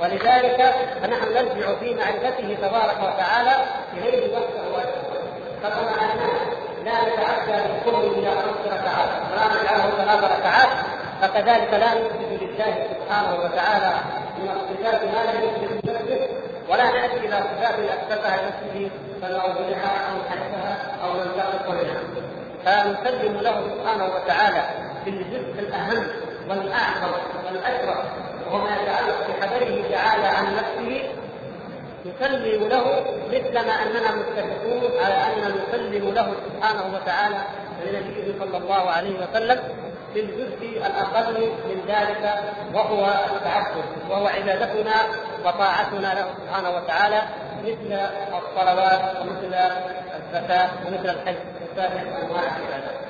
ولذلك فنحن نرجع في معرفته تبارك وتعالى اليه وحده وحده فكما اننا لا نتعدى بالقرب إلى خمس ركعات ولا نجعله ثلاث ركعات فكذلك لا نثبت لله سبحانه وتعالى من الصفات ما لا يثبت لنفسه ولا نأتي إلى صفات اثبتها لنفسه فنعوذها أو نحدثها أو ننتقص منها فنسلم له سبحانه وتعالى في الجزء الأهم والأعظم والاشرف وهو ما يتعلق بخبره تعالى عن نفسه نسلم له مثل ما أننا متفقون على أن نسلم له سبحانه وتعالى لنبيه صلى الله عليه وسلم في الجزء الأقل من ذلك وهو التعبد وهو عبادتنا وطاعتنا له سبحانه وتعالى مثل الصلوات ومثل الزكاة ومثل الحج وسائر أنواع العبادات.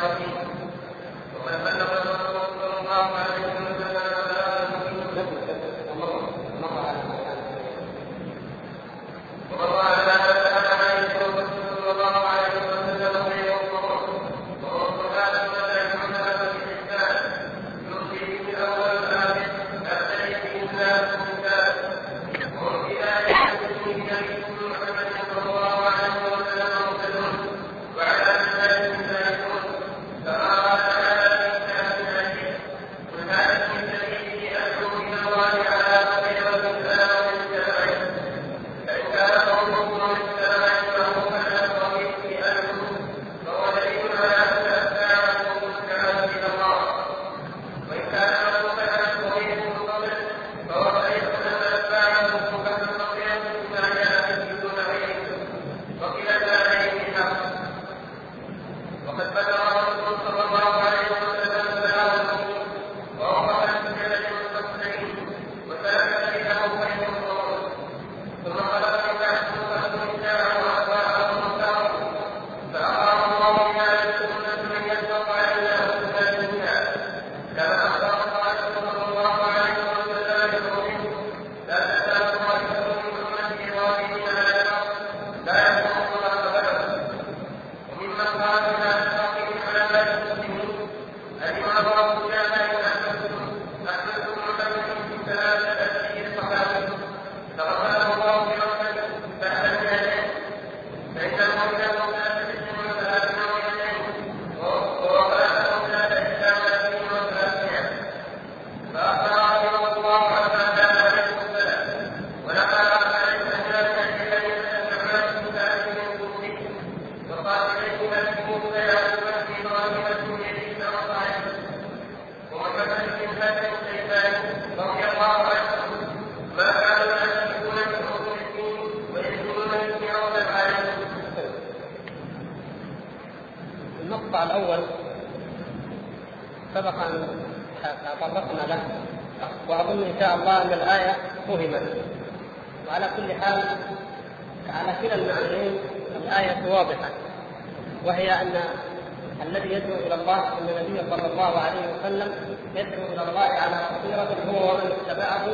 الذي يدعو إلى الله أن النبي صلى الله عليه وسلم يدعو إلى الله على بصيرة هو ومن اتبعه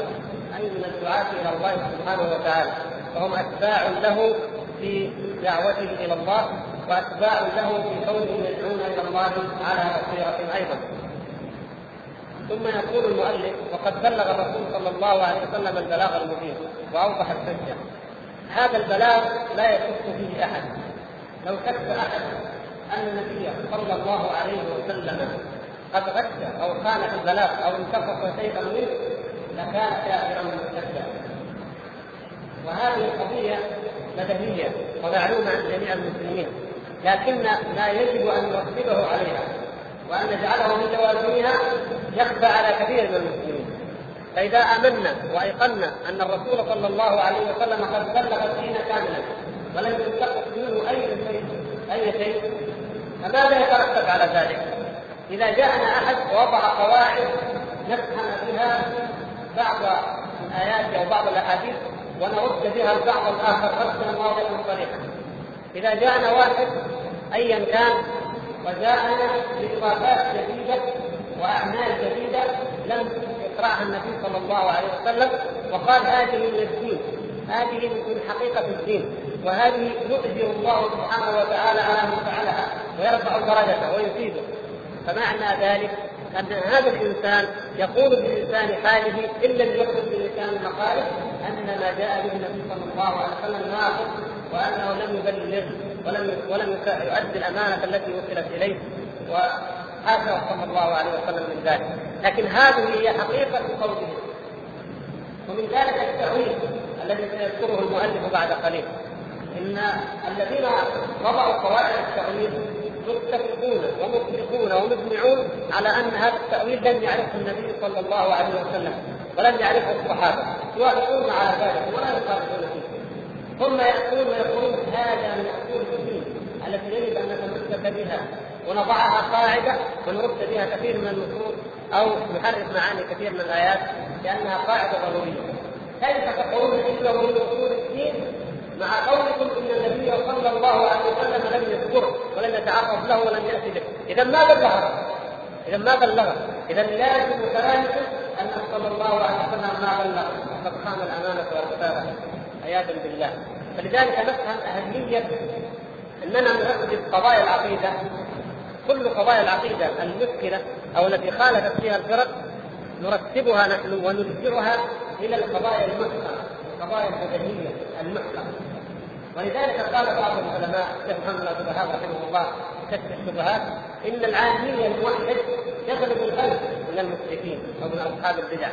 أي من الدعاة إلى الله سبحانه وتعالى. فهم أتباع له في دعوته إلى الله وأتباع له في كونهم يدعون إلى الله على بصيرة أيضا. ثم يقول المؤلف وقد بلغ الرسول صلى الله عليه وسلم البلاغ المبين وأوضح الحجة. هذا البلاغ لا يشك فيه أحد. لو شك أحد أن النبي صلى الله عليه وسلم قد غش أو خان في البلاغ أو انتقص شيئا منه لكان كافرا مرتدا وهذه القضية بديهيه ومعلومة عند جميع المسلمين لكن لا يجب أن نرتبه عليها وأن نجعله من لوازمها يخفى على كثير من المسلمين. فإذا آمنا وأيقنا أن الرسول صلى الله عليه وسلم قد بلغ الدين كاملا ولم ينتقص منه أي شيء أي شيء فماذا يترتب على ذلك؟ إذا جاءنا أحد ووضع قواعد نفهم بها بعض الآيات أو بعض الأحاديث ونرد بها البعض الآخر ردا واضحا صريحا إذا جاءنا واحد ايا كان وجاءنا بإضافات جديدة وأعمال جديدة لم يقرأها النبي صلى الله عليه وسلم وقال هذه من الدين هذه من حقيقة الدين وهذه يؤجر الله سبحانه وتعالى على من فعلها ويرفع درجته ويفيده فمعنى ذلك أن هذا الإنسان يقول بلسان حاله إن لم يقل بلسان مقاله أن ما جاء به النبي صلى الله عليه وسلم ناقص وأنه لم يبلغ ولم ولم يؤدي الأمانة التي وصلت إليه وهذا صلى الله عليه وسلم من ذلك. لكن هذه هي حقيقة قوله. ومن ذلك التأويل. الذي سيذكره المؤلف بعد قليل. إن الذين وضعوا قواعد التأويل متفقون ومطلقون ومجمعون على أن هذا التأويل لم يعرفه النبي صلى الله عليه وسلم ولم يعرفه الصحابة. يوافقون على ذلك ولا يخالفون فيه. ثم يأتون ويقولون هذا من أصول الدين التي يجب أن نتمسك بها ونضعها قاعدة ونرد بها كثير من النصوص أو نحرف معاني كثير من الآيات لأنها قاعدة ضرورية. كيف تقولون إنه من اصول الدين مع قولكم إن النبي صلى الله عليه وسلم لم يذكره ولم يتعرف له ولم يأتي به، إذا ما بلغه؟ إذا ما بلغه؟ إذا لازم كلامكم أن صلى الله عليه وسلم ما بلغ وقد خان الأمانة والرساله عياذا بالله. فلذلك نفهم أهمية أننا نركز قضايا العقيدة كل قضايا العقيدة المشكلة أو التي خالفت فيها الفرق نرتبها نحن ونرجعها إلى القضايا المحكمة القضايا البدنيه المحكمة. ولذلك قال بعض العلماء شيخ محمد بن الوهاب رحمه الله كشف الشبهات إن العامية الموحد يغلب الخلق من المشركين أو من أصحاب البدع.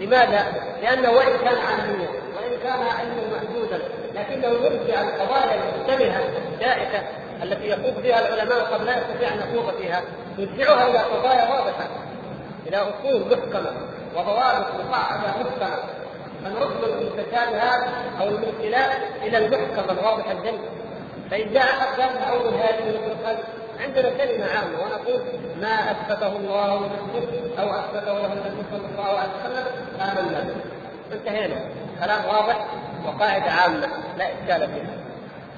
لماذا؟ لأنه وإن كان عاميا وإن كان علما محدودا لكنه يرجع القضايا المشتبهه الشائكه التي يخوض فيها العلماء قد لا يستطيع أن يخوض فيها يرجعها إلى قضايا واضحة. إلى أصول محكمة وضوابط مصعبه محكمة. فنرد المتشابهات أو المشكلات إلى المحكمة الواضحة الجل فإن جاء أحد قال اول هذه من عندنا كلمة عامة ونقول ما أثبته الله لنفسه أو أثبته له النبي صلى الله عليه وسلم آمنا به. انتهينا. كلام واضح وقاعدة عامة لا إشكال فيها.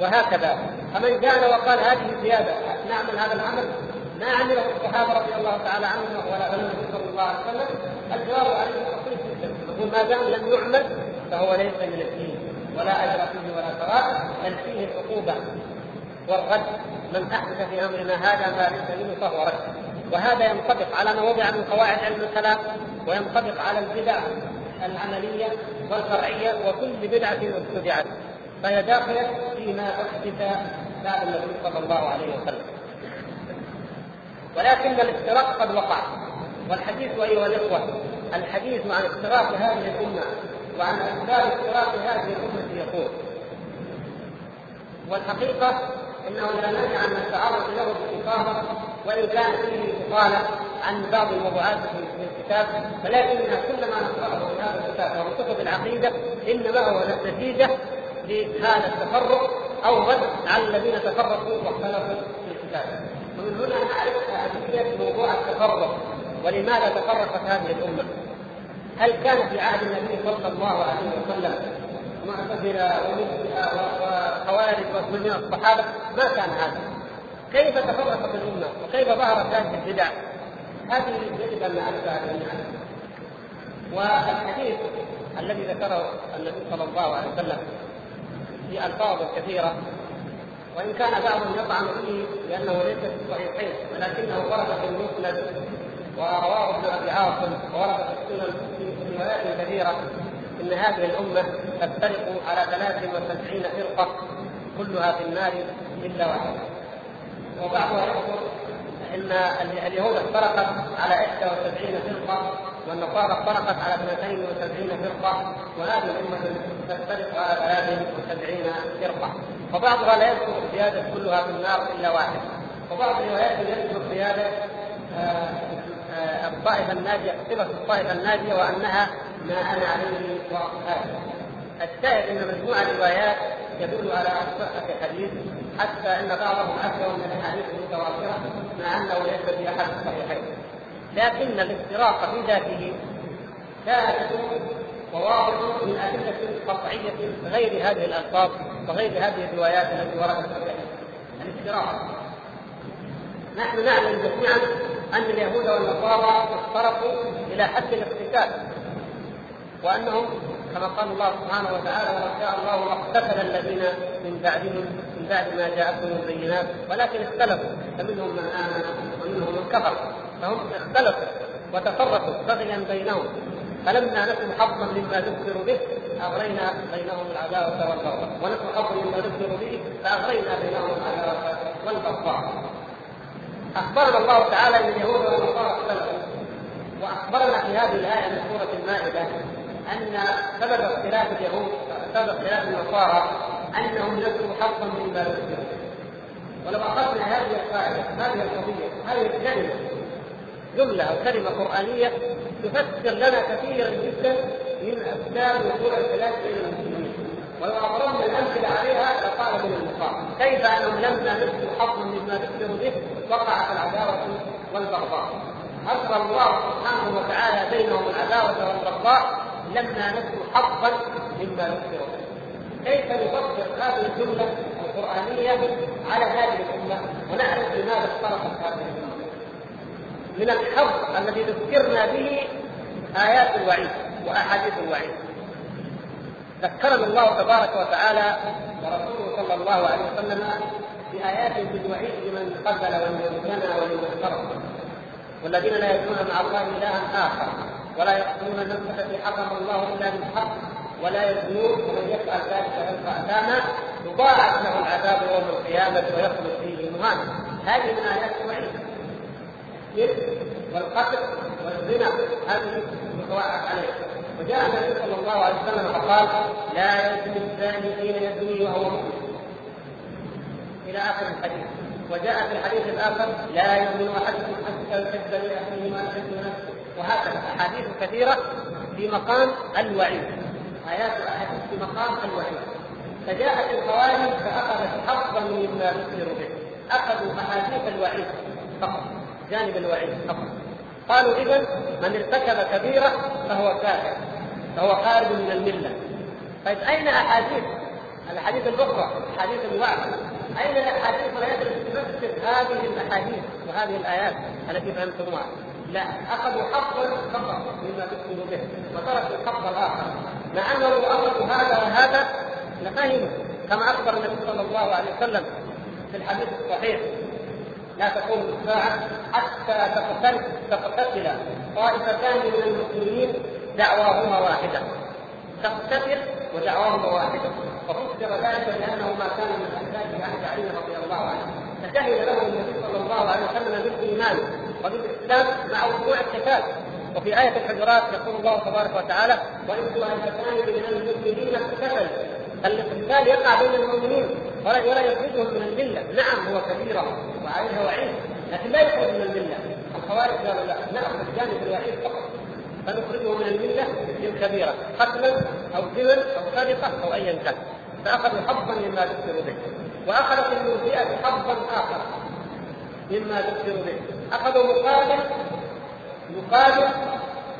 وهكذا. فمن جاءنا وقال هذه زياده نعمل هذا العمل ما عمله الصحابه رضي الله تعالى عنهم ولا النبي صلى الله عليه وسلم الجواب عليه بسيط جدا يقول ما دام لم يعمل فهو ليس من الدين ولا أجر فيه ولا ثواب بل فيه العقوبة والرد. من أحدث في أمرنا هذا ما ليس منه فهو رد. وهذا ينطبق على ما وضع من قواعد علم الكلام وينطبق على البدع العملية والفرعية وكل بدعة ابتدعت فهي داخلة فيما أحدث بعد النبي صلى الله عليه وسلم. ولكن الافتراق قد وقع. والحديث أيها الإخوة الحديث عن افتراق هذه الأمة وعن أسباب افتراق هذه الأمة يقول والحقيقة انه لا مانع من التعرض له باستفاضه وإن كان فيه اطاله عن بعض الموضوعات في الكتاب ولكننا كلما نقرأه في هذا الكتاب وفي كتب العقيدة إنما هو نتيجة لهذا التفرق أو رد على الذين تفرقوا واختلفوا في الكتاب. ومن هنا نعرف اهميه موضوع التفرق ولماذا تفرقت هذه الأمة؟ هل كان في عهد النبي صلى الله عليه وسلم معتزلة وخوارج من الصحابة؟ ما كان هذا. كيف تفرقت الأمة؟ وكيف ظهرت هذه البدع؟ هذه يجب أن نعرفها جميعا والحديث الذي ذكره النبي صلى الله عليه وسلم في ألفاظ كثيرة وإن كان بعضهم يطعن فيه لأنه ليس في الصحيحين ولكنه ورد في المسند ورواه ابن أبي عاصم وورد في السنن في روايات كثيرة إن هذه الأمة تفترق على 73 فرقة كلها في النار إلا واحدة. وبعضها يذكر إن اليهود افترقت على 71 فرقة والنصارى افترقت على 72 فرقة وهذه الأمة تفترق على 73 فرقة. وبعضها لا يذكر الزيادة كلها في النار إلا واحد وبعض الروايات يذكر زياده آه، آه، الطائفة الناجية صفة الطائفة الناجية وأنها ما أنا عليه واصحابي الشاهد أن مجموعه الروايات يدل على صحه الحديث حتى أن بعضهم أكثر من الأحاديث المتواترة مع أنه ليس في أحد الصحيحين. لكن الافتراق في ذاته ثابت وواضح من أدلة قطعية غير هذه الألفاظ وغير هذه الروايات التي وردت في الافتراق نحن نعلم جميعا أن اليهود والنصارى افترقوا إلى حد الاقتتال وأنهم كما قال الله سبحانه وتعالى ولو شاء الله ما اقتتل الذين من بعدهم من بعد ما جاءتهم البينات ولكن اختلفوا. فمنهم من آمن ومنهم من كفر. فهم اختلفوا وتفرقوا بغيا بينهم. فلما نسوا حظا مما ذكروا به أغرينا بينهم العداوه والبغضاء. ونسوا حظا مما ذكروا به فأغرينا بينهم العداوه والبغضاء. أخبرنا الله تعالى ان اليهود والنصارى اختلفوا وأخبرنا في هذه الآية من سورة المائدة أن سبب اختلاف اليهود سبب اختلاف النصارى أنهم نسوا حظا مما ذكروا ولو أخذنا هذه القاعدة هذه القضية هذه الكلمة جملة أو كلمة قرآنية تفسر لنا كثيرا جدا من اسباب وقوع الخلاف بين المسلمين ولو اقربنا الأمثلة عليها لقال من المقام كيف أنهم لما نسوا حظا مما ذكروا به وقعت العداوة والبغضاء أبقى الله سبحانه وتعالى بينهم العداوة والبغضاء لما نسوا حظا مما ذكروا به. كيف نفسر هذه الجملة القرآنية على هذه الأمة ونعرف لماذا اختلفت هذه الأمة. من الحظ الذي ذكرنا به آيات الوعيد وأحاديث الوعيد. ذكرنا الله تبارك وتعالى ورسوله صلى الله عليه وسلم بآيات بالوعيد لمن قتل ولمن زنى ولمن سرق والذين لا يدعون مع الله إلها آخر ولا يقتلون النفس التي حرم الله إلا بالحق ولا يزنون ومن يفعل ذلك يلقى أثاما يضاعف له العذاب يوم القيامة ويخلد فيه مهانا هذه من آيات الوعيد. والقتل والزنا هذه متوعد عليه. وجاء النبي صلى الله عليه وسلم فقال لا يزني الزاني حين يزني وهو مؤمن. إلى آخر الحديث. وجاء في الحديث الآخر لا يؤمن احدكم حتى يحب لاخيه ما يحب نفسه. وهكذا أحاديث كثيرة في مقام الوعيد. آيات الاحاديث في مقام الوعيد. فجاءت الخوارج فأخذت حظا مما ذكروا به. أخذوا أحاديث الوعيد فقط. جانب الوعيد فقط. قالوا اذا من ارتكب كبيرة فهو كافر فهو خارج من الملة. طيب أين أحاديث؟ الأحاديث الأخرى احاديث الوعد أين الاحاديث التي تفسر هذه الأحاديث وهذه الآيات التي فهمتموها؟ لا أخذوا حظا فقط مما ذكروا به وتركوا الحظ الآخر. مع أنه لو أخذوا هذا وهذا لفهموا كما أخبر النبي صلى الله عليه وسلم في الحديث الصحيح. لا تقوم الساعة حتى تقتتل. طائفتان من المسلمين دعواهما واحدة. تقتتل ودعواهما واحدة. وفسر ذلك لأنه ما كان من أحداث عهد علي رضي الله عنه. فشهد له النبي صلى الله عليه وسلم بالإيمان وبالإسلام مع وقوع القتال وفي آية الحجرات يقول الله تبارك وتعالى وإن طائفتان من المؤمنين اقتتلوا الاقتتال يقع بين المؤمنين ولا ولا يخرجهم من الملة، نعم هو كبيره وعليها وعيد، لكن لا يخرج من الملة، الخوارج قالوا لا. ناخذ جانب الوعيد فقط. فنخرجه من الملة بالكبيره، قتلا أو زنا أو سرقه أو ايا كان، فأخذوا حظا مما ذكروا به، واخذت المرجئه حظا آخر مما ذكروا به، أخذوا مقابل مقابل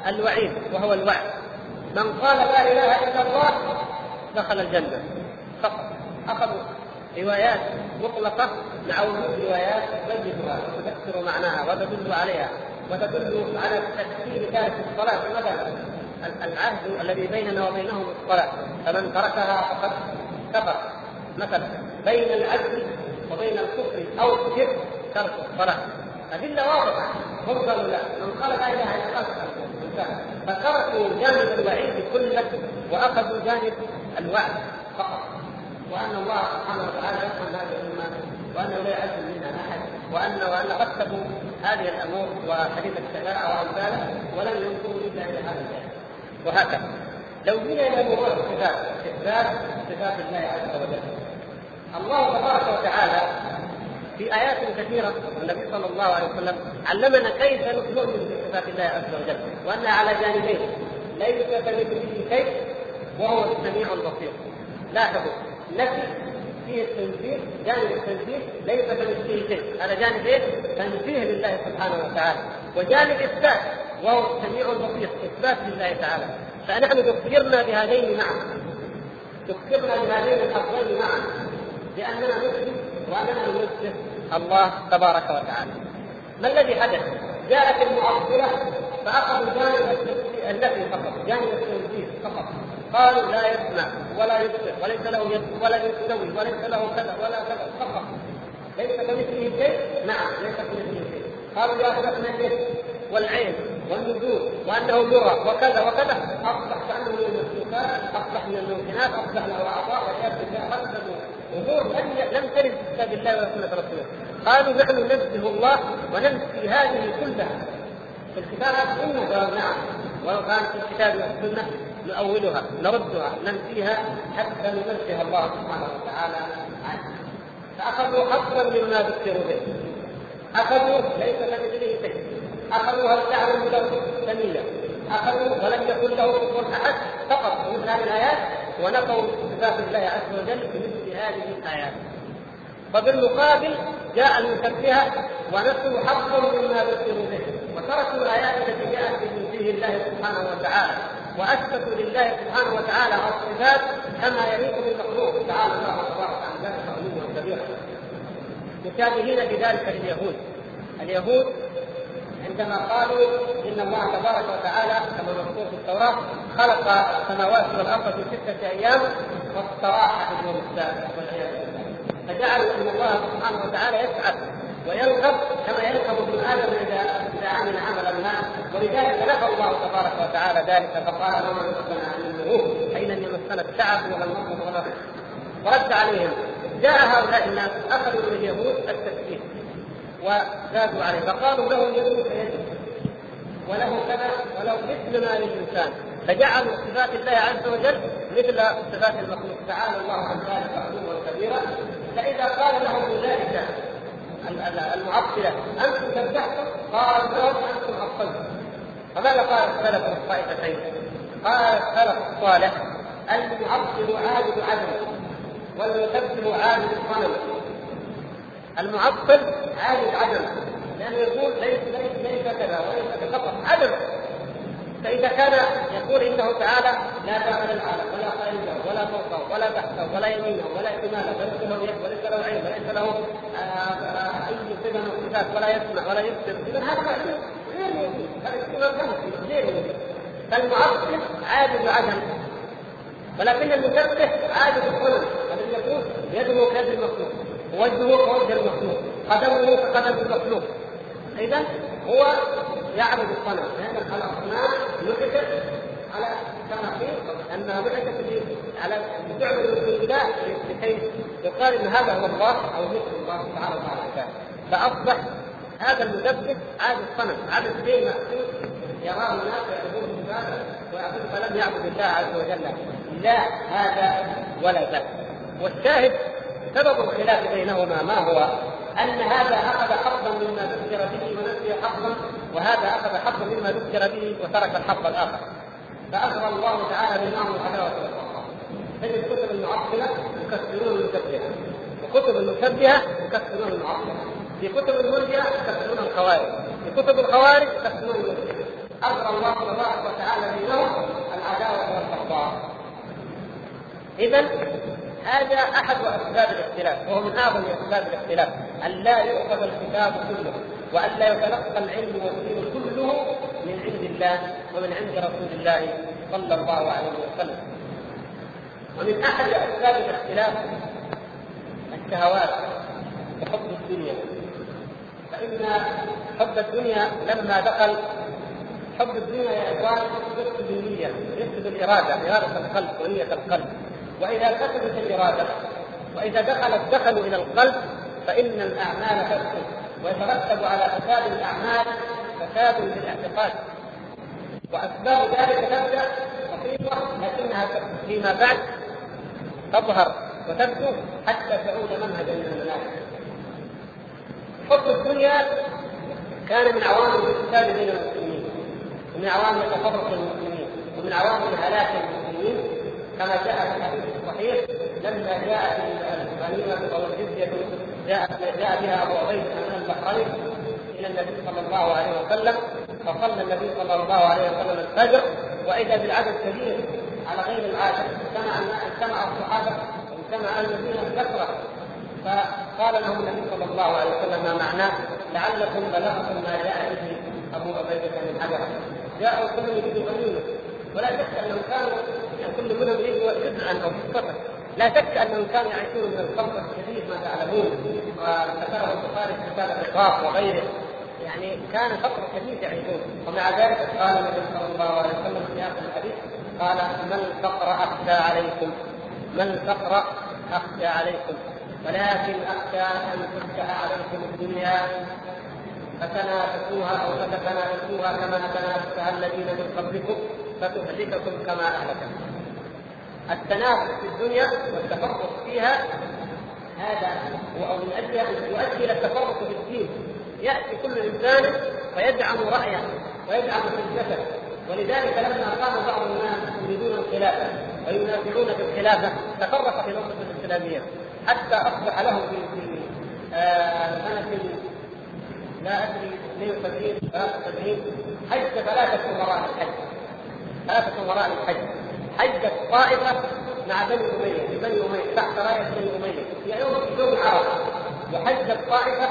الوعيد وهو الوعد، من قال لا إله إلا الله دخل الجنة. فقط. أخذوا روايات مطلقة مع وجود روايات تبينها وتفسر معناها وتدل عليها. وتدل على تكفير تارك الصلاة مثلا العهد الذي بيننا وبينهم الصلاة. فمن تركها فقد كفر. مثلا بين العدل وبين الكفر أو الشرك ترك الصلاة. أدلة واضحة. قالوا لا. من قال لا إله إلا الله فتركوا جانب الوعيد كلة وأخذوا جانب الوعد فقط. وأن الله سبحانه وتعالى يفهم هذه الأمة وأنه لا يعز منها أحد وان وأن رتبوا هذه الأمور وحديث الشفاعه وأمثاله ولم ينظروا إلا إلى هذا الجانب. وهكذا. لو جينا إلى موضوع الصفات اثبات صفات الله عز وجل. الله تبارك وتعالى في آيات كثيرة النبي صلى الله عليه وسلم علمنا كيف نؤمن بصفات الله عز وجل وأنها على جانبين. ليس كمثله شيء وهو السميع البصير. لاحظوا نفي فيه التنزيه جانب التنزيه ليس كمثله شيء هذا جانب إيه؟ تنزيه لله سبحانه وتعالى. وجانب إثبات وهو السميع البصير إثبات لله تعالى. فنحن ذكرنا بهذين معا. ذكرنا بهذين الحظين معا. لأننا نثبت وأننا ننزه الله تبارك وتعالى. ما الذي حدث؟ جاءت المعطله فأخذوا جانب النفي فقط جانب التنزيه فقط. قالوا لا يسمع ولا يبصر وليس له يد ولا يستوي وليس له كذا ولا كذا فقط. ليس كمثله شيء؟ نعم ليس كمثله شيء. قالوا يا اثبتنا اليد والعين والنزول وأنه يرى وكذا وكذا. أصبح كأنه من المخلوقات أصبح من الممكنات أصبح له أعضاء وشاب امور لم ترد في كتاب الله ولا رسوله. قالوا نحن ننزه الله وننسي هذه كلها. في الكتاب قالوا نعم. ولو كانت في الكتاب والسنة نؤولها نردها ننسيها حتى ننزه الله سبحانه وتعالى عنها. فأخذوا أكثر مما ذكروا به. أخذوا ليس كمثله شيء أخذوا هل تعلم له سميا أخذوا ولم يكن له كفر أحد فقط. مثل هذه الآيات ونفوا صفات الله عز وجل بمثل هذه الآيات. وبالمقابل جاء المشبهه ونسوا حظا مما ذكروا به. وتركوا الآيات التي جاءت بتنزيه الله سبحانه وتعالى. وأثبتوا لله سبحانه وتعالى الصفات كما يليق بالمخلوق تعالى الله تبارك عن ذلك علوا كبيرا مشابهين بذلك لليهود اليهود. عندما قالوا إن الله تبارك وتعالى كما مذكور في التوراة خلق السماوات والأرض في ستة أيام واستراح في اليوم السابع والعياذ بالله. فجعلوا إن الله سبحانه وتعالى يسعد ويرغب كما يرغب ابن آدم إذا إذا عمل عملا ما. ولذلك نفى الله تبارك وتعالى ذلك فقال وما ربنا عن الذنوب أين ان يمسنا التعب ولا النصر ولا ورد عليهم جاء هؤلاء الناس أخذوا من اليهود التسليم وزادوا عليه فقالوا له اليد كيده وله كذا وله مثل ما للإنسان. فجعلوا صفات الله عز وجل مثل صفات المخلوق. تعالى الله عن ذلك علوا كبيرا. فإذا قال لهم اولئك المعطلة أنتم سبحتم قال لهم أنتم عطلتم فماذا قال السلف الطائفتين؟ قال السلف الصالح المعطل عابد عدم والمسبح عابد الصنم. المعطل عابد عدم لأنه يقول ليس ليس ليس كذا وليس كذا. فقط عدم فإذا كان يقول إنه تعالى لا داخل العالم ولا خارجه ولا فوقه ولا تحته ولا يمينه ولا شماله وليس له يد وليس له عين وليس له أي صفة من الصفات ولا يسمع ولا يبصر إذا هذا غير موجود هذا غير موجود فالمعطل عابد عدم ولكن المسبح عابد الصنم الذي يقول يده كيد المخلوق وجهه كوجه المخلوق قدمه كقدم المخلوق. إذا هو يعبد الصنم لأن الاصنام نحتت على تماثيل أنها نحتت على تعبد لله لكي يقال إن هذا هو الله أو مثل الله تعالى وتعالى فأصبح هذا المدبر عابد الصنم عابد شيء مأسوس يراه الناس ويعبدون هذا ويعبد فلم يعبد الله عز وجل. لا هذا ولا ذاك والشاهد سبب الخلاف بينهما ما هو؟ أن هذا أخذ حظا مما ذكر به ونسي حظا وهذا أخذ حظا مما ذكر به وترك الحظ الآخر. فاخبر الله تعالى بينهم العداوه والبغضاء تجد كتب المعطله يكفرون المشبهه وكتب المشبهه يكفرون المعطله في كتب المرجئه يكفرون الخوارج. في كتب الخوارج يكفرون المرجئه اخبر الله تبارك وتعالى بينهم العداوه والبغضاء اذا هذا أحد أسباب الاختلاف وهو من أعظم أسباب الاختلاف أن لا يؤخذ الكتاب كله وأن لا يتلقى العلم والدين كله من عند الله ومن عند رسول الله صلى الله عليه وسلم. ومن أحد أسباب الاختلاف الشهوات وحب الدنيا. فإن حب الدنيا لما دخل حب الدنيا يا إخوان يفسد النية يفسد الإرادة إرادة القلب ونية القلب. وإذا كسبت الإرادة وإذا دخلت دخلوا إلى القلب فإن الأعمال تفسد ويترتب على فساد الأعمال فساد بالاعتقاد وأسباب ذلك تبدا بسيطه لكنها فيما بعد تظهر وتبدو حتى تعود منهجا من المناهج. حب الدنيا كان من عوامل الفساد بين المسلمين ومن عوامل تفرق المسلمين ومن عوامل هلاك المسلمين كما جاء في الحديث الصحيح لما جاءت الغنيمة أو الجزيه جاء جاء بها أبو عبيد من البحرين إلى النبي صلى الله عليه وسلم فصلى النبي صلى الله عليه وسلم الفجر وإذا بالعدد كبير على غير العاده اجتمع اجتمع الصحابة واجتمع المدينة بكثره فقال لهم النبي صلى الله عليه وسلم ما معناه؟ لعلكم بلغتم ما جاء به أبو عبيده من حجر. جاءوا كانوا يريدوا غنيمه ولا شك انهم كانوا كل منهم يجوا جزءا أو قصه لا شك انهم كانوا يعيشون من الفقر الشديد ما تعلمون. وذكره البخاري في كتاب الاقراص وغيره. يعني كان فقر شديد يعيشون. ومع ذلك قال النبي صلى الله عليه وسلم في هذا الحديث قال ما الفقر أخشى عليكم ما الفقر أخشى عليكم. ولكن أخشى أن تفتح عليكم الدنيا فتنافسوها أو فتتنافسوها كما تنافسها الذين من قبلكم فتهلككم كما اهلكتكم. التنافس في الدنيا والتفرق فيها هذا أجل يؤدي إلى التفرق في الدين. يأتي كل إنسان فيدعم رأيه ويدعم حجته. ولذلك لما قام بعض الناس يريدون الخلافه وينازعون في الخلافة تفرق في الامه الإسلامية. حتى أصبح له في في لا أدري 72 73 حج ثلاثة امراء الحج. ثلاثة امراء الحج. حجت طائفه مع بني أمية. بني أمية. تحت راية بني أمية. في يوم يوم عرفة. وحجت طائفه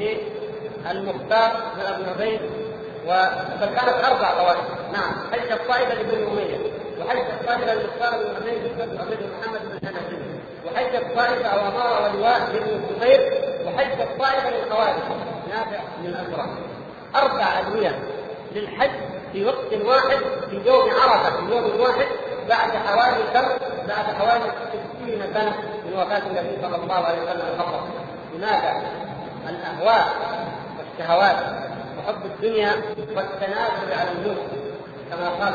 للمختار بن ابي عبيد وكانت أربع طوائف نعم. حجت طائفه لبني أمية. وحجت طائفه للمختار بن عبيد بن محمد بن حنفي وحجت طائفه أو اماره ولواء لابن الزبير وحجت طائفه للخوارج. نافع من الازرق أربع أدوية للحج في وقت واحد في يوم عرفة في يوم واحد بعد حوالي كم؟ بعد حوالي 60 سنة من وفاة النبي صلى الله عليه وسلم فقط لماذا؟ الأهواء والشهوات وحب الدنيا والتنازل على الملك كما قال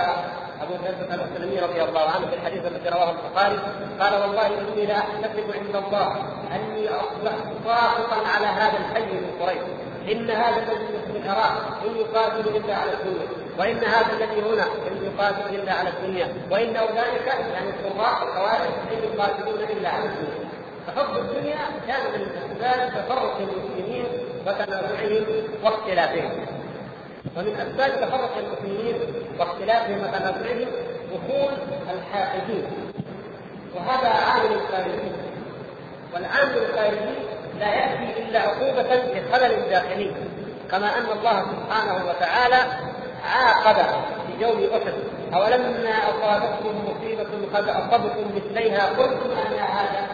أبو ذر السلمي رضي الله عنه في الحديث الذي رواه البخاري قال والله إني لاحتسب عند الله أني أصبحت ساخطا على هذا الحي من قريش إن هذا الذي في العراق إن يقاتل إلا على الدنيا. وإن هذا الذي هنا إن يقاتل إلا على الدنيا. وإن أولئك يعني القراء الخوارج إن يقاتلون إلا على الدنيا. فحب الدنيا كان من اسباب تفرق المسلمين وتنازعهم واختلافهم. ومن أسباب تفرق المسلمين واختلافهم وتنازعهم دخول الحاقدين وهذا عامل خارجي والعامل الخارجي لا يأتي إلا عقوبة لخلل داخلي كما أن الله سبحانه وتعالى عاقب في يوم أحد. أولما أصابتكم مصيبة قد أصبتم مثليها قلتم ان هذا؟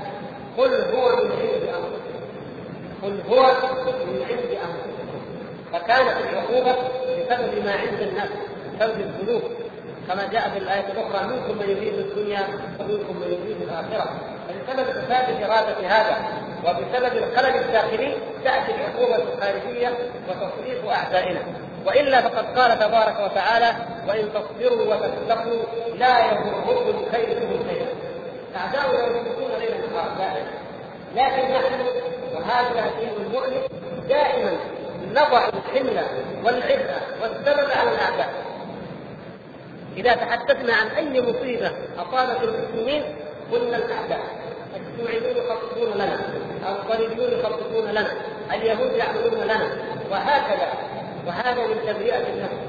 قل هو من عند أنفسكم. قل هو من عند أنفسكم. فكانت العقوبة بسبب ما عند الناس بسبب الذنوب. كما جاء في الآية الأخرى منكم من يريد الدنيا ومنكم من يريد الآخرة. فبسبب فساد إرادة هذا وبسبب الخلل الداخلي تأتي العقوبه الخارجية وتصريف أعدائنا. وإلا فقد قال تبارك وتعالى وإن تصبروا وتتقوا لا يضركم كيدهم شيئا. اعداؤنا يشركون ليلا دائما لكن نحن وهذا الدين المؤمن دائما نضع الحمل والعبء والسبب على الأعداء. إذا تحدثنا عن أي مصيبة اصابت المسلمين قلنا الاعداء الشيوعيون يخططون لنا. الصليبيون يخططون لنا. اليهود يعملون لنا. وهكذا. وهذا من تبرئة النفس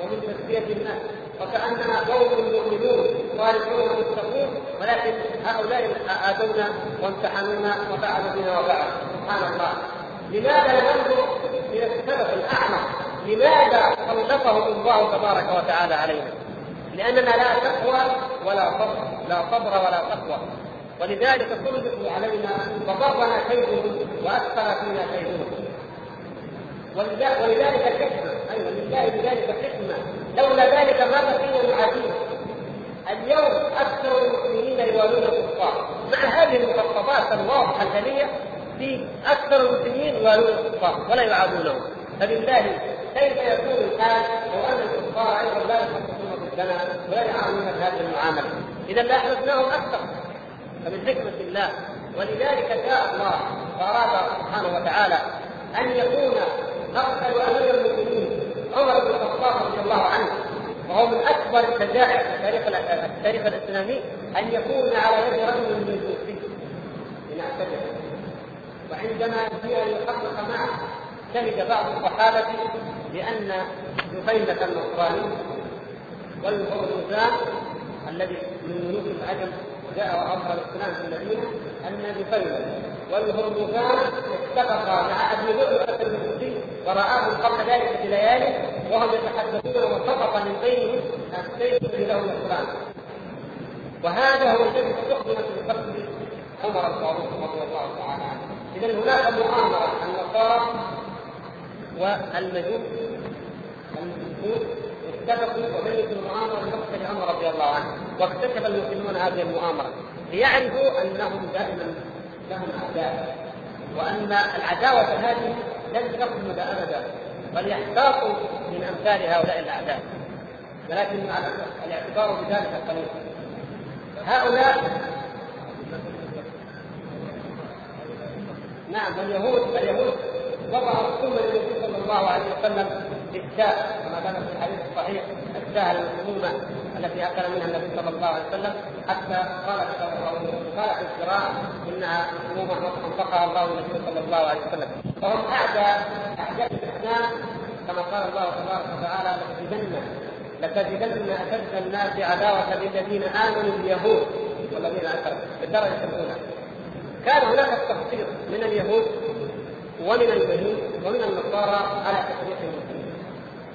ومن تزكيه النفس. وكأننا قوم مؤمنون صالحون متقون. ولكن هؤلاء اذونا وامتحنونا وفعلوا بنا وفعلوا سبحان الله. لماذا ننظر إلى السبب الأعمق؟ لماذا سلطهم الله تبارك وتعالى علينا لأننا لا تقوى ولا صبر لا صبر ولا تقوى. ولذلك سلطوا علينا فضرنا كيدهم وأكثر فينا كيدهم ولذلك حكمه أيضا لله بذلك حكمه لولا ذلك ما بقينا نعاديه. اليوم أكثر المسلمين يوالون الكفار. مع هذه المخططات الواضحة الجلية في أكثر المسلمين يوالون الكفار ولا يعادونهم. فبالله كيف يكون الان لو أن الكفار أيضا لا ضدنا ولا يعاملون بهذه المعاملة. إذا لاحببناهم أكثر. فمن حكمة الله ولذلك جاء الله فاراد سبحانه وتعالى أن يكون مقتل امير المؤمنين عمر بن الخطاب رضي الله عنه وهو من أكبر الشجاع في تاريخ التاريخ الإسلامي أن يكون على يد رجل من الجوسي لنعتبر. وعندما جيء ليحقق معه شهد بعض الصحابة بأن جفينة النصراني والهرمزان الذي من ملوك العجم جاء وأظهر الإسلام في المدينة أن جفينة والهرمزان اتفقا مع أبي لؤلؤة المجوسي ورآهم قبل ذلك بليالي وهم يتحدثون وسقط من بينهم السيف له الاسلام وهذا هو الذي استخدم في قتل عمر الفاروق رضي الله تعالى عنه. اذا هناك مؤامرة النصارى والمجوس المشركون اتفقوا وبيتوا المؤامرة لمقتل عمر رضي الله عنه واكتشف المسلمون هذه المؤامرة. ليعرفوا أنهم دائما لهم أعداء وأن العداوة هذه لن تخلد ابدا بل يحتاطوا من أمثال هؤلاء الأعداء. ولكن الاعتبار بذلك قليل. هؤلاء نعم اليهود اليهود وضعوا السنة للنبي صلى الله عليه وسلم بالشاة كما كان في الحديث الصحيح الشاة المسمومه التي اكل منها النبي صلى الله عليه وسلم حتى قالت قال في القراءة إنها مسمومه وانفقها الله النبي صلى الله عليه وسلم. فهم أعدى أعداء الإسلام كما قال الله تبارك وتعالى لتجدن لتجدن أشد الناس عداوة للذين آمنوا اليهود والذين أشركوا بالدرجه الأولى. كان هناك التخطيط من اليهود ومن البنين ومن النصارى على تفريق المسلمين.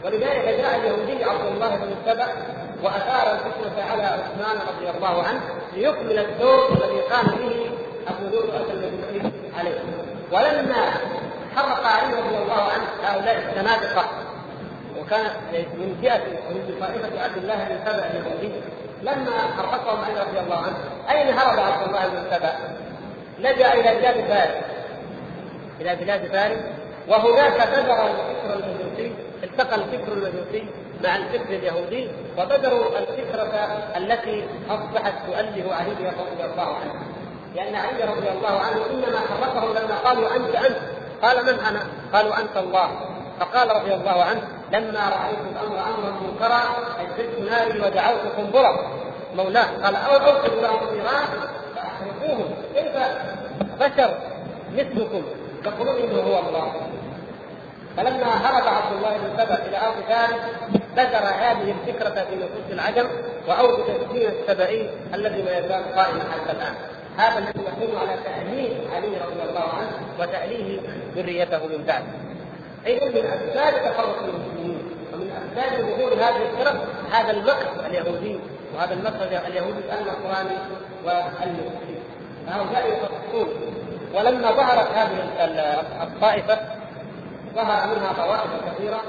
ولذلك جاء اليهودي عبد الله بن سبع وأثار الفتنة على عثمان رضي الله عنه ليكمل الدور الذي قام به أبو لؤلؤه المجوسي عليه. ولما حرق علي رضي الله عنه هؤلاء الزنادقة وكان من جهة من طائفه عبد الله بن سبع اليهودي لما حرقهم علي رضي الله عنه أين هرب عبد الله بن سبع؟ لجأ إلى بلاد فارس إلى بلاد فارس وهناك بذر الفكر المجوسي التقى الفكر المجوسي مع الفكر اليهودي وبذروا الفكرة التي أصبحت تؤله علي رضي الله عنه. لأن علي رضي الله عنه إنما حركهم لما قالوا أنت أنت. قال من أنا؟ قالوا أنت الله. فقال رضي الله عنه لما رأيت الأمر أمرا منكرا أجلت ناري ودعوت قنبرة مولاه قال أوقد لهم النيران فأحرقوهم كيف بشر مثلكم؟ تقولون إنه هو الله. فلما هرب عبد الله بن سبع إلى أرض فارس بذر هذه الفكرة في نفوس العجم واوجد الدين السبعي الذي ما يزال قائما حتى الآن. هذا الذي يكون على تأليه علي رضي الله عنه وتأليه ذريته من بعد اذا من أسباب تفرق المسلمين ومن أسباب ظهور هذه الفرق هذا المكر اليهودي وهذا المكر اليهودي النصراني والمسلمين. هؤلاء يفرقون ولما ظهرت هذه الطائفة ظهر منها طوائف كثيرة.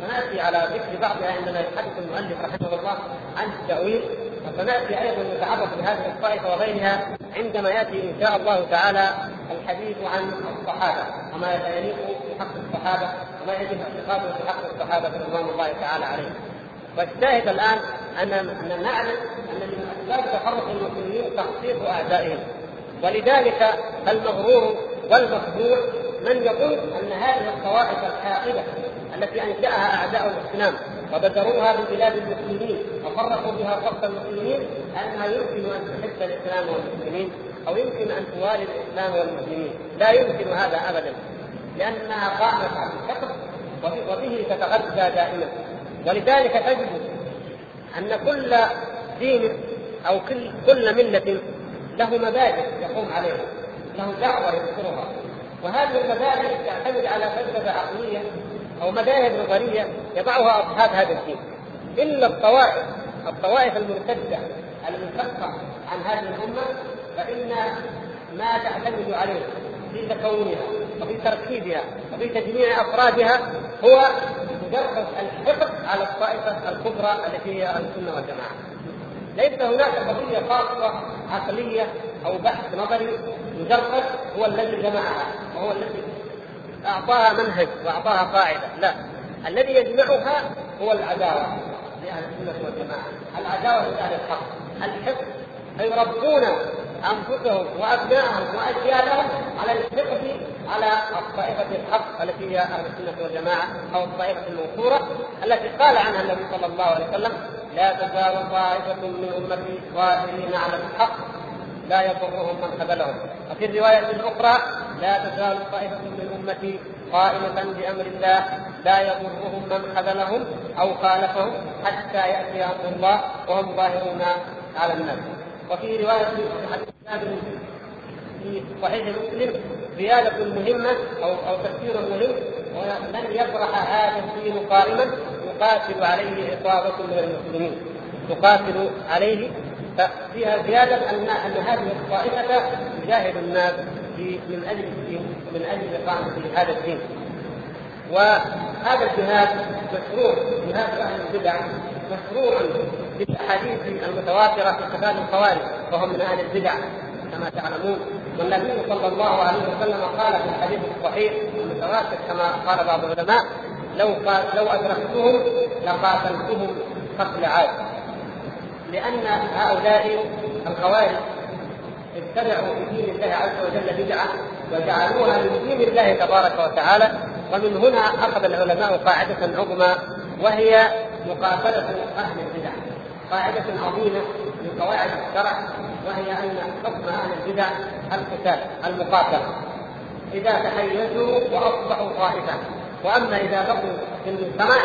سنأتي على ذكر بعضها عندما يتحدث المؤلف رحمه الله عن التأويل. وسنأتي أيضا نتعرف لهذه الطائفة وغيرها عندما يأتي إن شاء الله تعالى الحديث عن الصحابة. وما يليق في حق الصحابة وما يجب اعتقاده في حق الصحابة رضوان الله تعالى عليهم. والشاهد الآن ان نعلم أن من أسباب تفرق المسلمين تخطيط اعدائهم ولذلك المغرور والمخدوع من يقول أن هذه الطوائف الحاقده التي أنشأها أعداء الإسلام وبدروها ببلاد المسلمين وفرقوا بها صف المسلمين أنها يمكن أن تحب الإسلام والمسلمين أو يمكن أن توالي الإسلام والمسلمين. لا يمكن هذا ابدا لأنها قامت على الحقد وبه تتغذى دائما. ولذلك تجد أن كل دين أو كل ملة له مبادئ يقوم عليها له دعوة يذكرها وهذه المبادئ تعتمد على فلسفة عقلية أو مذاهب نظرية يضعها أصحاب هذا الدين إلا الطوائف الطوائف المرتدة المنفكه عن هذه الأمة فإن ما تعتمد عليه في تكونها وفي تركيبها وفي تجميع أفرادها هو مجرد الحقد على الطائفة الكبرى التي هي السنة والجماعة. ليس هناك قضية خاصة عقلية أو بحث نظري مجرد هو الذي جمعها وهو الذي أعطاها منهج وأعطاها قاعدة، لا الذي يجمعها هو العداوة لأهل السنة والجماعة، العداوة لأهل الحق، الحقد فيربون أنفسهم وأبنائهم واجيالهم على الحقد على الطائفة الحق التي هي أهل السنة والجماعة أو الطائفة المنصورة التي قال عنها النبي صلى الله عليه وسلم لا تزال طائفة من أمتي ظاهرين على الحق لا يضرهم من خذلهم وفي الروايه الاخرى لا تزال طائفة من أمتي قائمة بأمر الله لا يضرهم من خذلهم أو خالفهم حتى يأتي أمر الله وهم ظاهرون على الناس. وفي رواية حديث في صحيح مسلم زيادة مهمة أو أو تفسير مهم ولن يبرح هذا الدين قائما يقاتل عليه عصابة من المسلمين تقاتل عليه ففيها زيادة ان أن هذه الطائفة تجاهد الناس من أجل الدين من أجل إقامة هذا الدين. وهذا الجهاد مشروع جهاد أهل البدع مشروع بالأحاديث المتواترة في قتال الخوارج وهم من أهل البدع كما تعلمون. والنبي صلى الله عليه وسلم قال في الحديث الصحيح المتواتر كما قال بعض العلماء لو قال لو أدركتهم لقاتلتهم قتل عاد. لأن هؤلاء الخوارج ابتدعوا في دين الله عز وجل بدعة وجعلوها من دين الله تبارك وتعالى. ومن هنا أخذ العلماء قاعدة عظمى وهي مقاتله أهل البدع. قاعدة عظيمة من قواعد الشرع وهي أن حكم أهل البدع القتال المقاتله إذا تحيزوا وأصبحوا طائفه وأما إذا بقوا في المجتمع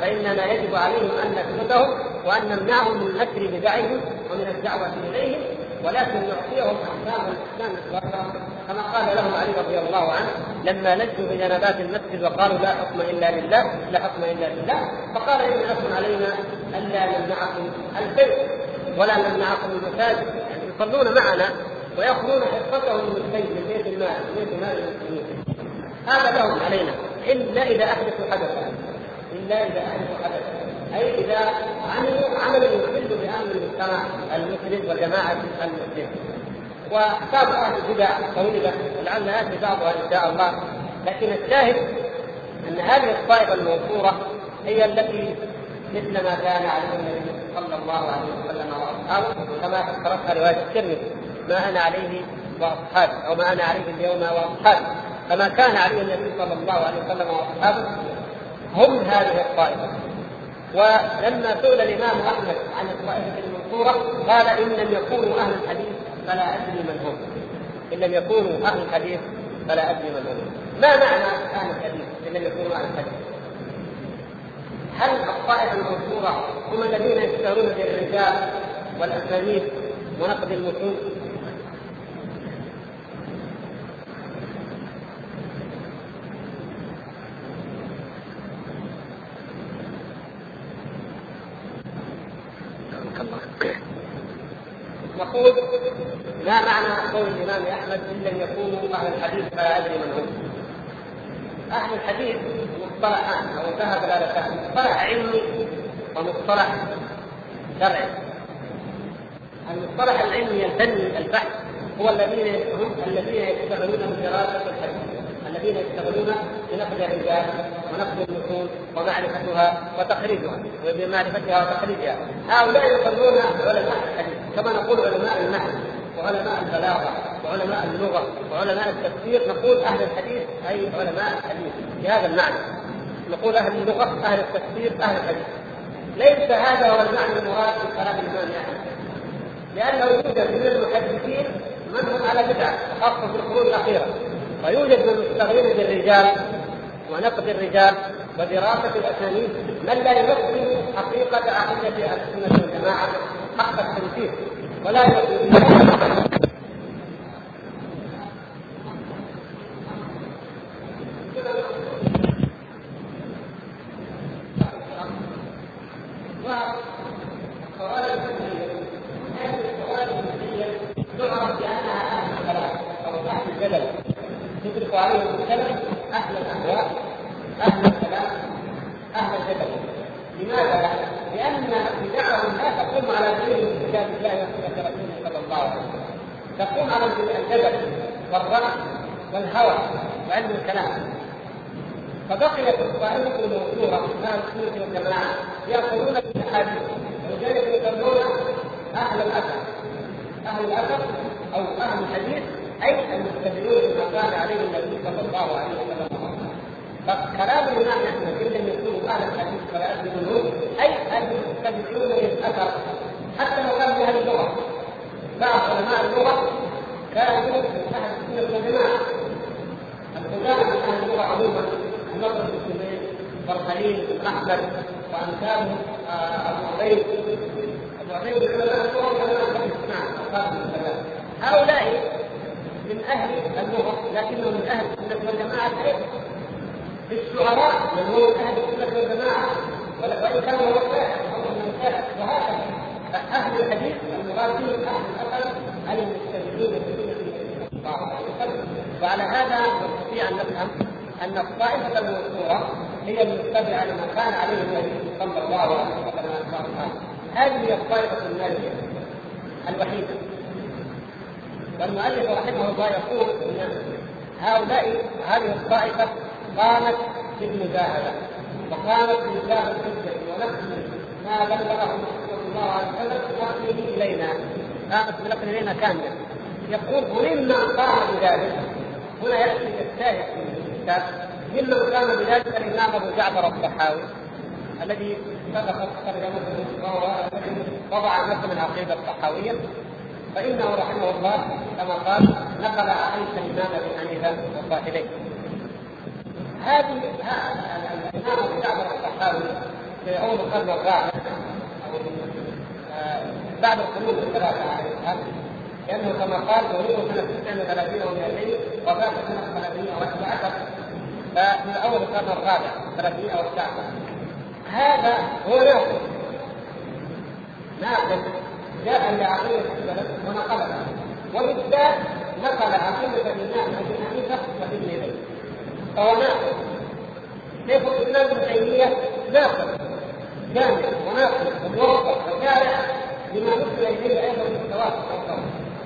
فإننا يجب عليهم أن نثبتهم وأن نمنعهم من نشر بدعهم ومن الدعوة إليهم. ولكن نعطيهم أحكام الإسلام الظاهره كما قال لهم علي رضي الله عنه لما لجوا بجنبات المسجد وقالوا لا حكم الا لله لا حكم الا لله فقال إن حكم علينا الا نمنعكم البيت ولا نمنعكم المساجد يعني يصلون معنا ويأخذون حصتهم من البيت من بيت المال من بيت مال المسلمين. هذا لهم علينا. الا إذا أحدثوا حدثا الا إذا أحدثوا حدثا. أي إذا عملوا عملا يخل بامن المجتمع المسلم وجماعه المسلمين. وكتاب أهل البدع طويله ولعل ياتي بعضها إن شاء الله. لكن الشاهد أن هذه الطائفة المنصورة هي التي مثل ما كان عليه النبي صلى الله عليه وسلم وأصحابه كما ذكرتها رواية الترمذي ما أنا عليه وأصحابي أو ما أنا عليه اليوم وأصحابي. كما كان عليه النبي صلى الله عليه وسلم وأصحابه هم هذه الطائفة. ولما سئل الإمام أحمد عن الطائفة المنصورة قال إن لم يكونوا أهل الحديث فلا أدري من هم. إن لم يكونوا أهل الحديث فلا أدري من هم. ما معنى أهل الحديث؟ إن لم يكونوا أهل الحديث. هل الطائفة المنصورة هم الذين يشتهرون بالرجال والأسانيد ونقد المتون نقول ما معنى قول الإمام أحمد إن لم يكونوا أهل الحديث فلا أدري من هم. أهل الحديث مصطلحان أو ذهب دلالتان مصطلح علمي ومصطلح شرعي. المصطلح العلمي الفني البحث هو الذين هم الذين يشتغلون بدراسة الحديث الذين يشتغلون بنقد الرجال ونقد المتون ومعرفتها وتخريجها وبمعرفتها وتخريجها هؤلاء يسمون علماء الحديث كما نقول علماء النحو وعلماء البلاغة وعلماء اللغة وعلماء التفسير نقول أهل الحديث أي علماء الحديث بهذا المعنى. نقول أهل اللغة أهل التفسير أهل الحديث. ليس هذا هو المعنى المراد في كلام الإمام أحمد. لأنه يوجد من المحدثين من هم على بدعة خاصة في القرون الأخيرة. ويوجد من المشتغلين بالرجال ونقد الرجال ودراسة الأسانيد من لا يمثل حقيقة عقيدة أهل السنة والجماعة حق التنفيذ. ولا يمثل تعرف بأنها أهل الكلام أو أهل الجدل يطلق عليهم السلف أهل الاهواء أهل الكلام أهل الجدل لماذا؟ لأن بدعهم لا تقوم على دين كتاب الله وسنه رسوله صلى الله عليه وسلم تقوم على الجدل والرأي والهوى وعلم الكلام فبقيت الطائفه الموثوره أهل السنة ياخذون بالاحاديث ولذلك يسمون أهل الاثر أهل الاثر أو أهل الحديث اي المتبعون بما كان عليه النبي صلى الله عليه وسلم فكلام الامام احمد ان لم أهل الحديث فلا منهم اي المتبعون للاثر حتى لو كانوا أهل اللغة بعض علماء اللغة كانوا من أهل السنة والجماعه القدامى من أهل اللغة عموما. بن سليمان والخليل بن احمد وامثالهم أبو عبيد أبو عبيد هؤلاء من أهل اللغة لكنه من أهل السنة والجماعة أيضا الشعراء من هو من أهل السنة والجماعة وان كانوا من وهكذا أهل الحديث المراد أهل الأثر المستمعين وعلى هذا نستطيع أن نفهم أن الطائفة المنصوره هي المتبعة لما كان عليه النبي صلى الله عليه وسلم. هذه هي الطائفة الناجيه الوحيدة. والمؤلف رحمه الله يقول إن هؤلاء هذه الطائفة قامت بالمجاهدة وقامت بإسلام الحجة ونقل ما بلغه صلى الله عليه وسلم إلينا. قامت بنقل إلينا كاملا يقول وممن قام بذلك؟ هنا يأتي الشاهد الكتاب ممن قام بذلك الامام أبو جعفر الطحاوي الذي سبقت ترجمته وهو وضع مثل العقيدة الطحاويه فإنه رحمه الله كما قال نقل حديث الإمام أبي حنيفة وصاحبيه هذه الإمام أبو جعفر الطحاوي في أول القرن الرابع آه، بعد القرون الثلاثة لأنه كما قال ولده سنة 39 و200 وفات سنة 311 فمن أول القرن الرابع 319 هذا هو ناقل ناقل جاء لعقيده السلف ونقلها وبالذات نقل عقيده الامام ابي حنيفه وابن يديه فهو ناقل شيخ الاسلام ابن تيمية؟ ناقل كامل وناقل وموفق وشارع لما نسب إليه أيضا من التوافق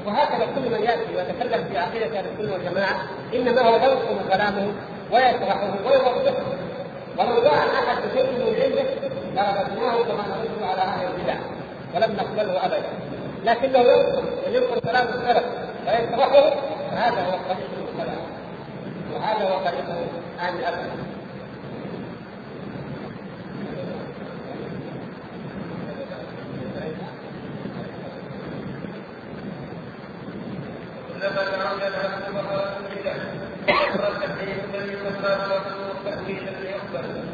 وهكذا كل من يأتي ويتكلم في عقيدة أهل السنة والجماعة إنما هو ينقل كلامه. ويشرحه ويوضحه ولو جاء أحد بشيء من عنده لرددناه كما نرد على أهل البدع ولم نقبله ابدا. لكنه ينقل وينقل كلام السلف ويشرحه فهذا هو طريق السلف وهذا هو طريق أهل العبد مرات البدع أمر التكليف الذي تكرر التأويل الذي يقبل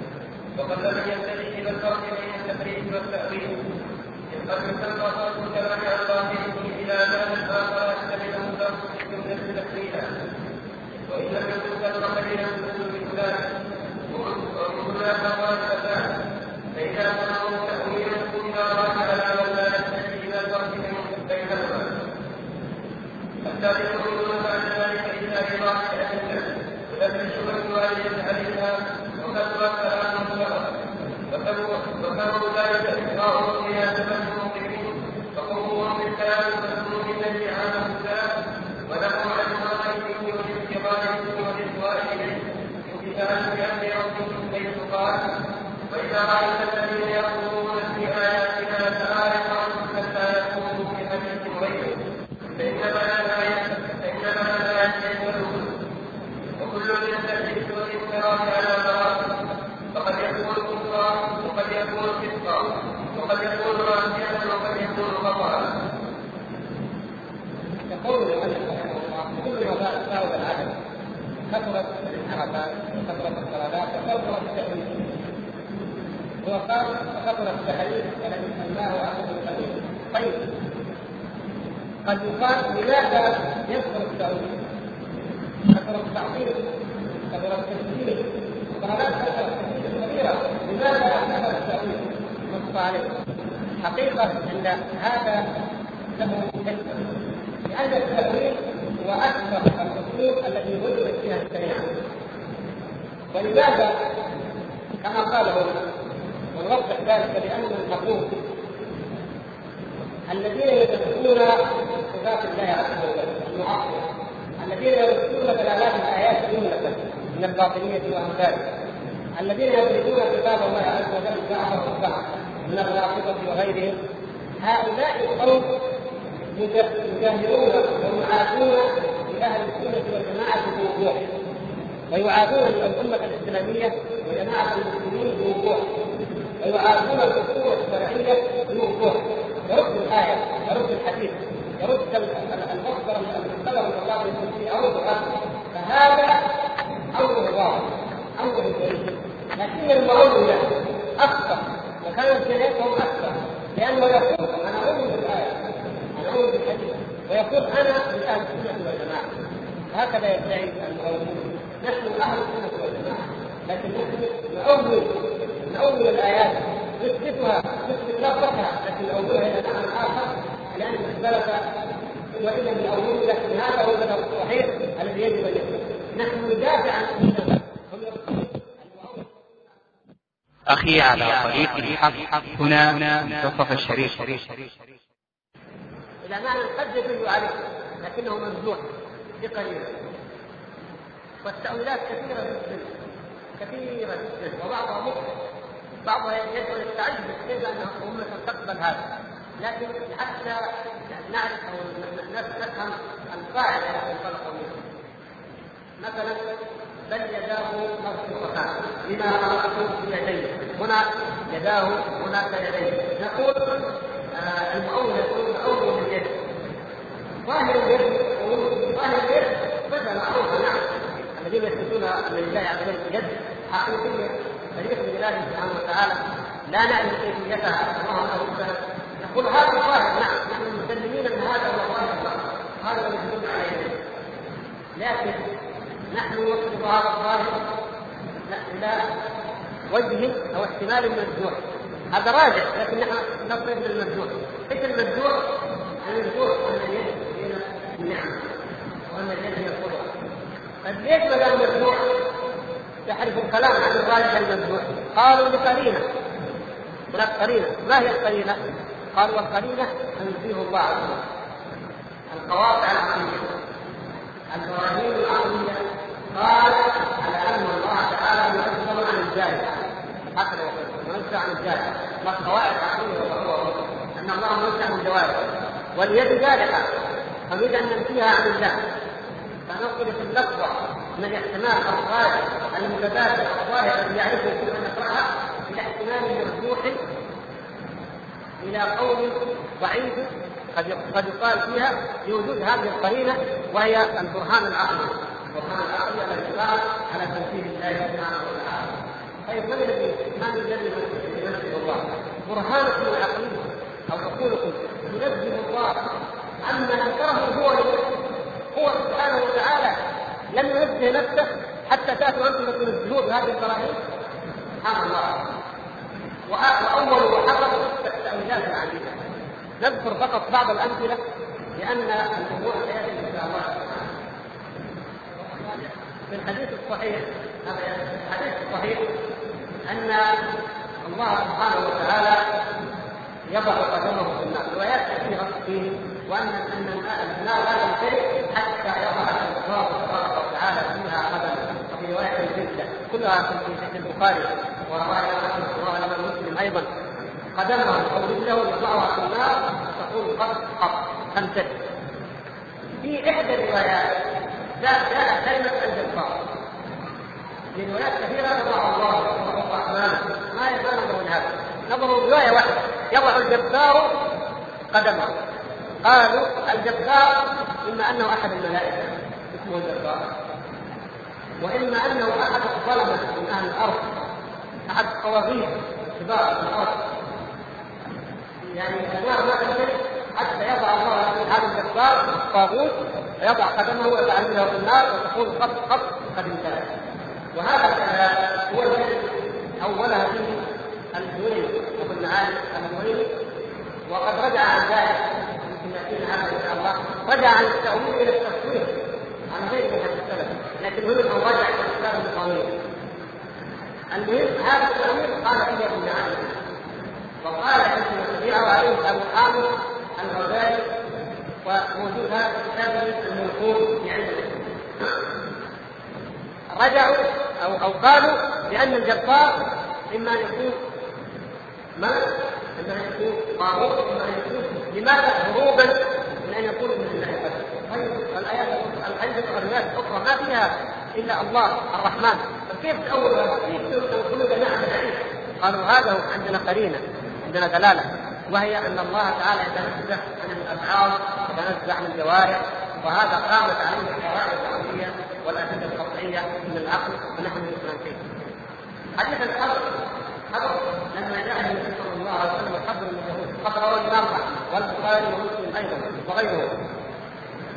وقد لم ينتهي إلى الفرق بين التكليف والتأويل إذ قد يسمى الكلام عن ظاهره إلى معنى اخر يحتمله اللفظ في الجملة تكليفا وإن لم يكن سبق بين من ذلك وهناك قال فإذا كان تأويلا إذا راجع على من لا يحتاج إلى الفرق بينهما حتى يقولون بعد ذلك إلا بضاعة أهل ولكن الشبهة والدة عليها وكثرت كلامهم لها وكانوا ذلك إقرار مناسبة الموقفين فقومهم بالكلام المسلوب الذي عانه الكلام ونحو عن مرائه والانتقال والإسواء إليه امتثالا بأمر ربهم حيث قال وإذا رأيت الذين يقولون في آياتنا تعالى عنهم حتى يقولوا في حديث غيره فإنما لا فإنما لا يتجاوزون وكل من التأليف والإنكار على مراتب فقد يكون كفرا وقد يكون فسقا وقد يكون راسيا وقد يكون خطأ يقول المؤلف رحمه الله كل ما ساوى العدد كثرت الحركات وكثرت الصلاه وكثرت التأويل هو قال كثر التحريف الذي سماه أحد القديم طيب. قد يقال لماذا يكثر التأويل؟ كثر التعطيل كثر التسجيل قرارات كثر التسجيل كثيرة. لماذا كثر التأويل؟ نص عليه. حقيقة أن هذا له حكمة لأن التأويل هو أكثر الأصول التي وجدت فيها الشريعة. ولماذا كما قال هنا. ونوضح ذلك لأن المقول الذين يدرسون صفات الله عز وجل المعطلة الذين يدرسون دلالات الآيات جملة من الباطنية وأمثالها. الذين يدرسون كتاب الله عز وجل بعض الصبح من الرافضة وغيرهم هؤلاء القوم يجاهرون ويعادون لأهل السنة والجماعة بوضوح ويعادون الأمة الإسلامية وجماعة المسلمين بوضوح ويعادون الأصول الشرعية بوضوح يرد الآية يرد الحديث يرد المصدر المستوى من الله أو القرآن فهذا أمر واضح أمر جيد. لكن المعولة أخطأ وكانت جريتهم أكثر لأنه يقول أنا أؤمن بالآية أنا أؤمن بالحديث. ويقول أنا من أهل السنة والجماعة هكذا يدعي المعولون نحن السنة والجماعة. لكن نحن نؤول نؤول الآيات نثبتها نثبت لفظها لكن نؤولها إلى معنى آخر لأن اختلف واذا بالاول لكن هذا هو المذهب الصحيح الذي يجب أن يكون. نحن ندافع عن هم أخي على طريق الحق. هنا منتصف الشريف. إلى معنى قد يدل عليه لكنه ممدوح بقليل والتأويلات كثيرة جدا كثيرة جدا وبعضها مخطئ بعضها يدعو للتعجب كيف أن أمة تقبل هذا. لكن حتى نعرف أو نفهم القاعدة التي انطلقوا منها. مثلا بل يداه مبسوطتان لما خلقته بيديه هنا يداه هناك يديه. نقول آه المؤول يقول مؤول اليد ظاهر اليد ظاهر اليد صفه معروفه نعم. الذين يثبتون لله عز وجل يد حقيقيه تليق بجلاله سبحانه وتعالى لا نعلم كيفيتها الله له نقول هذا ظاهر نعم نحن مسلمين إن هذا هو ظاهر هذا الذي يدل عليه لكن نحن نطلب هذا الظاهر إلى وجه أو احتمال المرجوح هذا راجع لكن نحن نصرف للمرجوح إيش المرجوح؟ المرجوح أن اليد هي النعمه وأن اليد هي القدره طيب ليش قال مرجوح؟ يحرف الكلام عن الراجح المرجوح قالوا لقرينة. هناك قرينة. ما هي القرينة؟ قالوا والقرينة تنزيه الله عز وجل. القواطع العقلية. البراهين العقلية. قال على ان الله تعالى منزه عن الجاهل. هكذا يقول عن الجاهل. والقواعد العقلية أن الله منزه عن الجوارح. واليد جارحة. فنريد أن ننفيها عن الله فننقل في اللفظه من الاحتمال الظاهر المتبادل الظاهر الذي يعرفه كل من يقرأها إلى احتمال مرجوح إلى قول ضعيف قد قد يقال فيها بوجود هذه القرينة وهي البرهان العقلي البرهان العقلي الذي قال على تنفيذ الله سبحانه وتعالى. طيب من الذي من الذي ينزل الله؟ برهانكم العقلي أو عقولكم. ينزل الله. عما ذكره هو هو سبحانه وتعالى لم ينزه نفسه حتى تاتوا أنتم تنزلون بهذه البراهين سبحان الله. وأول حصل التاويلات العديده نذكر فقط بعض الأمثلة لأن الأمور سياتي إن شاء الله. في الحديث الصحيح الحديث الصحيح أن الله سبحانه وتعالى يضع قدمه في النار. روايات كثيرة فيه وان أن النار لا تمتلئ حتى يضع الله تبارك وتعالى فيها قدمه وفي رواية الجده كلها في البخاري وروايه الإمام مسلم أيضا. قدمه أو رجله يضعها في النار تقول قط قط. تمتد في إحدى الروايات جاء كلمة الجبار. في روايات كثيرة يضع الله الرحمن. ما يزال نظر هذا. نظروا رواية واحدة. يضع الجبار قدمه. قالوا الجبار إما أنه أحد الملائكة. اسمه الجبار. وإما أنه أحد الظلمة من أهل الأرض. أحد الطواغيت كبار الأرض. يعني النار ما حتى يضع الله هذا الجبار طاغوت يضع قدمه ويتعلمه في النار وتقول قط قط قد انتهى. وهذا هو الذي أولها فيه الزويني ابو المعالي الزويني وقد رجع عن ذلك يمكن ياتينا هذا إن شاء الله. رجع عن التأويل إلى التصوير عن غير من السلف. لكن هنا انه رجع إلى الاسلام الطويل المهم هذا التأويل قال فيه ابن معالي وقال ابن تبيعه عليه ابو حامد الغزالي وموجود هذا في كتابه المنقول في علم رجعوا أو أو قالوا بأن الجبار إما أن يكون ملك اما ان يكون طاغوت اما ان يكون لماذا؟ هروبا من أن يكون من الله طيب الايات الحديث الروايات الأخرى ما فيها إلا الله الرحمن. فكيف تأول كيف تقولون جماعة الحديث قالوا هذا عندنا قرينة عندنا دلالة. وهي أن الله تعالى يتنزه عن الافعال يتنزه عن الجوارح. وهذا قامت عليه القواعد العقليه والأدلة القطعية من العقل ونحن نسلم فيه. حديث الحظر حظر لما جاء النبي صلى الله عليه وسلم الحظر من اليهود قد روى الامام والبخاري ومسلم أيضا وغيره.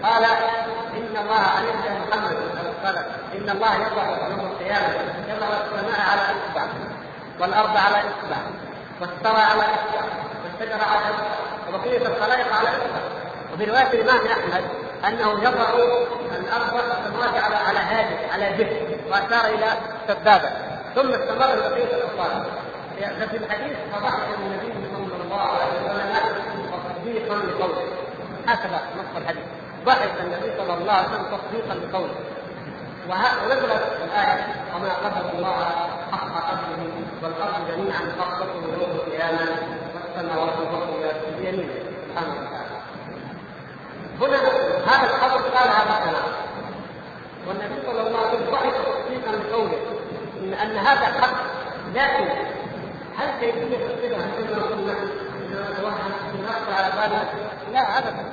قال إن الله عليه محمد قال إن الله يضع يوم القيامة يضع السماء على إصبع والأرض على إصبع واستوى على إصبع والشجر على إصبع وبقيه الخلائق على اثره وفي رواية الإمام أحمد انه يضع الأرض السماوات على على هذه على جهة وأشار إلى سبابه ثم استمر بقيه الاوصال ففي الحديث فضحك النبي صلى الله عليه وسلم تصديقا لقوله. هكذا نص الحديث. ضحك النبي صلى الله عليه وسلم تصديقا لقوله. ونزلت الآية وما قدر الله حق قدره والأرض جميعا قبضته يوم القيامة والسماوات مطويات بيمينه سبحانه وتعالى. هنا هذا الخبر قال هذا الكلام. والنبي صلى الله عليه وسلم ضحك تصديقا لقوله إن هذا حق لكن تصديقه هل كنا قلنا نتوهم نخشى على بالنا لا ابدا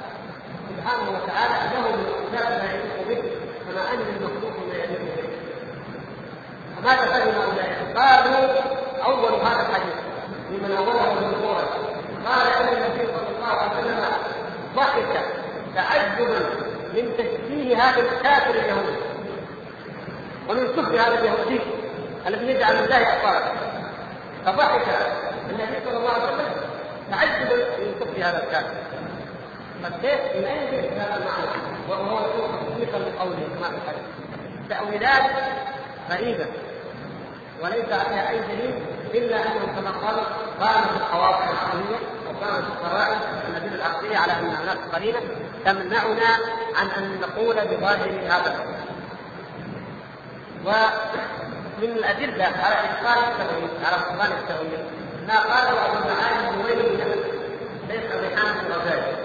سبحانه وتعالى له الصفات ما يليق به كما ان المخلوق ما يليق به فماذا فهم اولئك؟ قالوا اول هذا الحديث لمن اوله من قال ان النبي صلى الله عليه وسلم ضحك تعجبا من تشبيه هذا الكافر اليهودي ومن شبه هذا اليهودي الذي يجعل الله اطفالا فضحك النبي صلى الله عليه وسلم تعجبا من شبه هذا الكافر. فكيف اين جئت هذا المعنى. وهو يكون تصديقا لقوله كما في الحديث. تأويلات غريبة. وليس عليها أي دليل إلا أنه كما قال قامت القواطع العقليه وقامت القرائن الادله العقليه على أن هناك قرينة تمنعنا عن أن نقول بظاهر هذا الحكم. ومن الأدلة على إبطال التاويل على بطلان التاويل ما قاله أبو المعالي النووي ليس بحامد الغزالي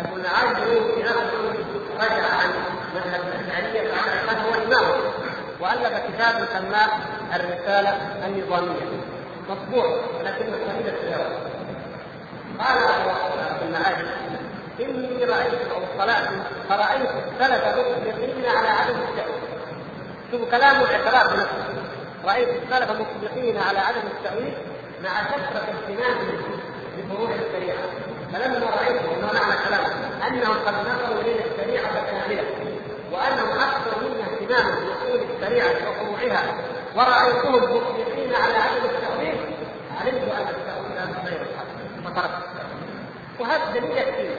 أبو المعالي النووي في نفسه رجع عن مذهب الأشعرية فعلى هو امامه وألف كتاب سماه الرسالة النظامية. مطبوع ولكن قليل التلاوة. قال أبو المعالي إني رأيت أو اطلعت فرايت السلف مطلقين على عدم التأويل. شوفوا كلام الإعتراف بنفسه رأيت السلف مطلقين على عدم التأويل مع كثرة اهتمامهم بفروع الشريعة. فلما رأيت وما معنى كلامه أنهم قد نظروا إلى الشريعة كاملة وأنهم أكثر منا اهتماما بأصول الشريعة وفروعها ورأيتهم مطلقين على عدم التأويل علمت أن التأويل غير الحق فتركت. وهذا دليل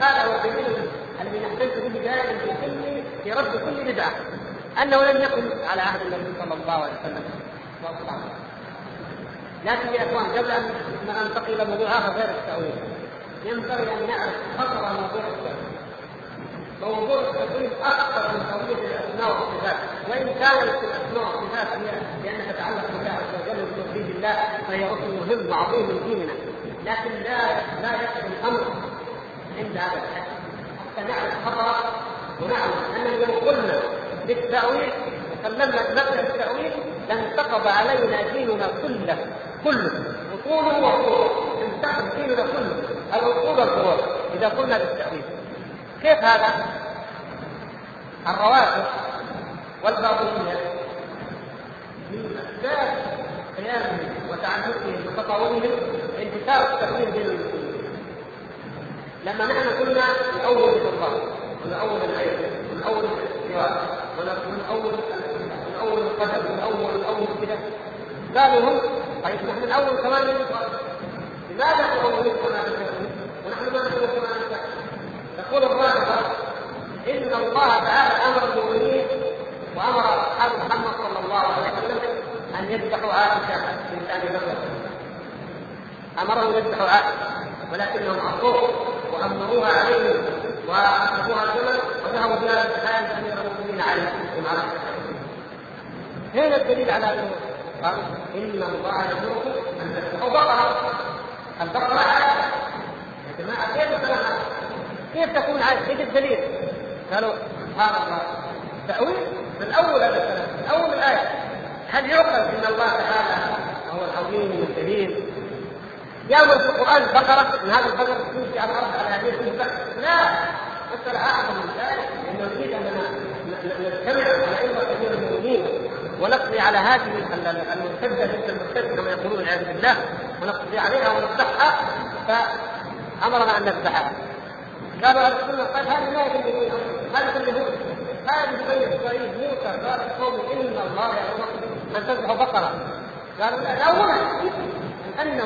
هذا هو الدليل الذي نحتج به دائما في كل في رد كل بدعة. أنه لم يكن على عهد النبي صلى الله عليه وسلم. لكن يا إخوان قبل ان ننتقل إلى موضوع اخر غير التأويل ينبغي أن نعرف خطر موضوع التأويل. موضوع التأويل أكثر من توحيد الأسماء والصفات. وإن كانت الأسماء والصفات هي لأنها تتعلق بالله عز وجل وبتوحيد الله فهي ركن مهم وعظيم من ديننا. لكن لا لا يكفي الأمر عند هذا الحد. حتى نعرف خطره ونعلم أننا لو قلنا بالتأويل وسلمنا بمبدا التأويل لانتقض علينا ديننا كله كله. اصوله وفروعه انتقض ديننا كله. الاصول والفروع إذا قلنا بالتأويل. كيف هذا؟ الرواتب والباطنية من اسباب قيامهم وتعلقهم وتطاولهم انتشار التكوين بين لما نحن قلنا نؤول الله ونؤول العين ونؤول الاستواء ونؤول نؤول القدر ونؤول نؤول كذا قالوا هم طيب نحن نؤول كمان لماذا تؤولون كما ونحن ما نقول كما يقول الرافضه إن الله تعالى أمر المؤمنين وأمر أصحاب محمد صلى الله عليه وسلم أن يذبحوا عائشة بنت أبي بكر. أمرهم يذبحوا عائشة ولكنهم عصوه وأمروها عليهم وأخذوها الجمل وذهبوا بها للحال امير المؤمنين عليه بن هنا الدليل على أنه قال إن الله يأمركم أن تذبحوا بقره البقرة يا جماعة كيف كيف تكون عائشه؟ إيش الدليل؟ قالوا سبحان الله. تأويل من أول هذا من أول الآية. هل يعقل أن الله تعالى هو العظيم الكبير يأمر في القرآن البقرة أن هذا البقرة تمشي على الأرض على هذه لا. مسألة أعظم من ذلك لأنه نريد أننا نجتمع على أمة كبير المؤمنين ونقضي على هذه المرتدة مثل المرتد كما يقولون والعياذ بالله. ونقضي عليها ونذبحها فأمرنا أن نذبحها قالوا أهل السنة قال هذه ما يدل هذا اليهود هذه بني اسرائيل موسى قال القوم إن الله يامركم أن تذبحوا بقرة. قالوا الأول انه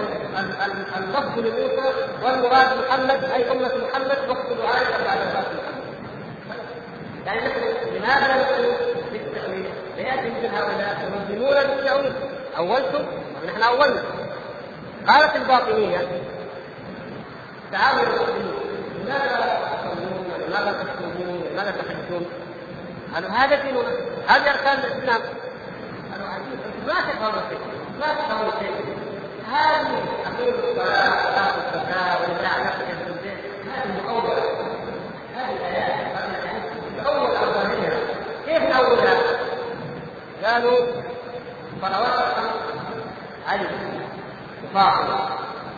اللفظ لموسى والمراد محمد أي أمة محمد وقت دعائه بعد محمد. يعني نحن لماذا نقول بالتاويل؟ فياتي مثل هؤلاء ينظمون بالتاويل أولتم؟ ونحن اولنا قالت الباطنية تعالوا يا لماذا تصلون ولماذا تصومون ولماذا تحجون؟ قالوا هذا ديننا هذه أركان الإسلام. قالوا عجيب ما تفهمون شيء ما تفهمون شيء هذه اقيم الصلاة واتوا الزكاه ولله في البيت هذه مؤوله هذه الايات اول اولها كيف اولها؟ صلوات الخمس علي وفاطمه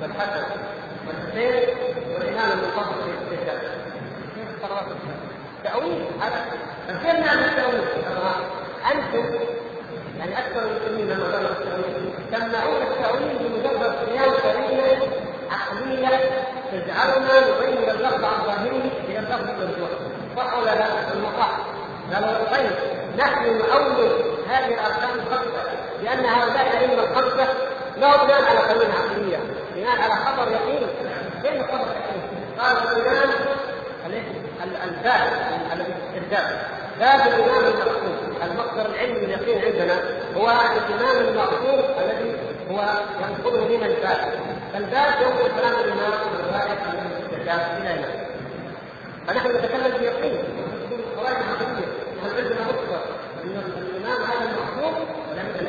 والحسن والحسين والامام المفضل في صلوات الخمس؟ تأويل هذا كيف نعمل التأويل؟ أنتم يعني أكثر المسلمين لما بدأوا التأويل سمعون التأويل بمجرد قيام قرينة عقلية تجعلنا نغير اللفظ عن ظاهره إلى اللفظ المرجوح صح ولا لا؟ المصح طيب نحن نؤول هذه الأركان الخمسة لأن هؤلاء الأئمة الخمسة لا بناء على قرينة عقلية. بناء على خبر يقين. كيف خبر الباب الذي في الباب باب الإمام المقصود. المصدر العلمي اليقين عندنا هو الإمام المقصود الذي هو ينقله من الباب فالباب ينقل كلام الإمام من روايه الاستدلال إلى هنا. فنحن نتكلم بيقين قواعد عقلية. هل عندنا مصدر ان الامام هذا المقصود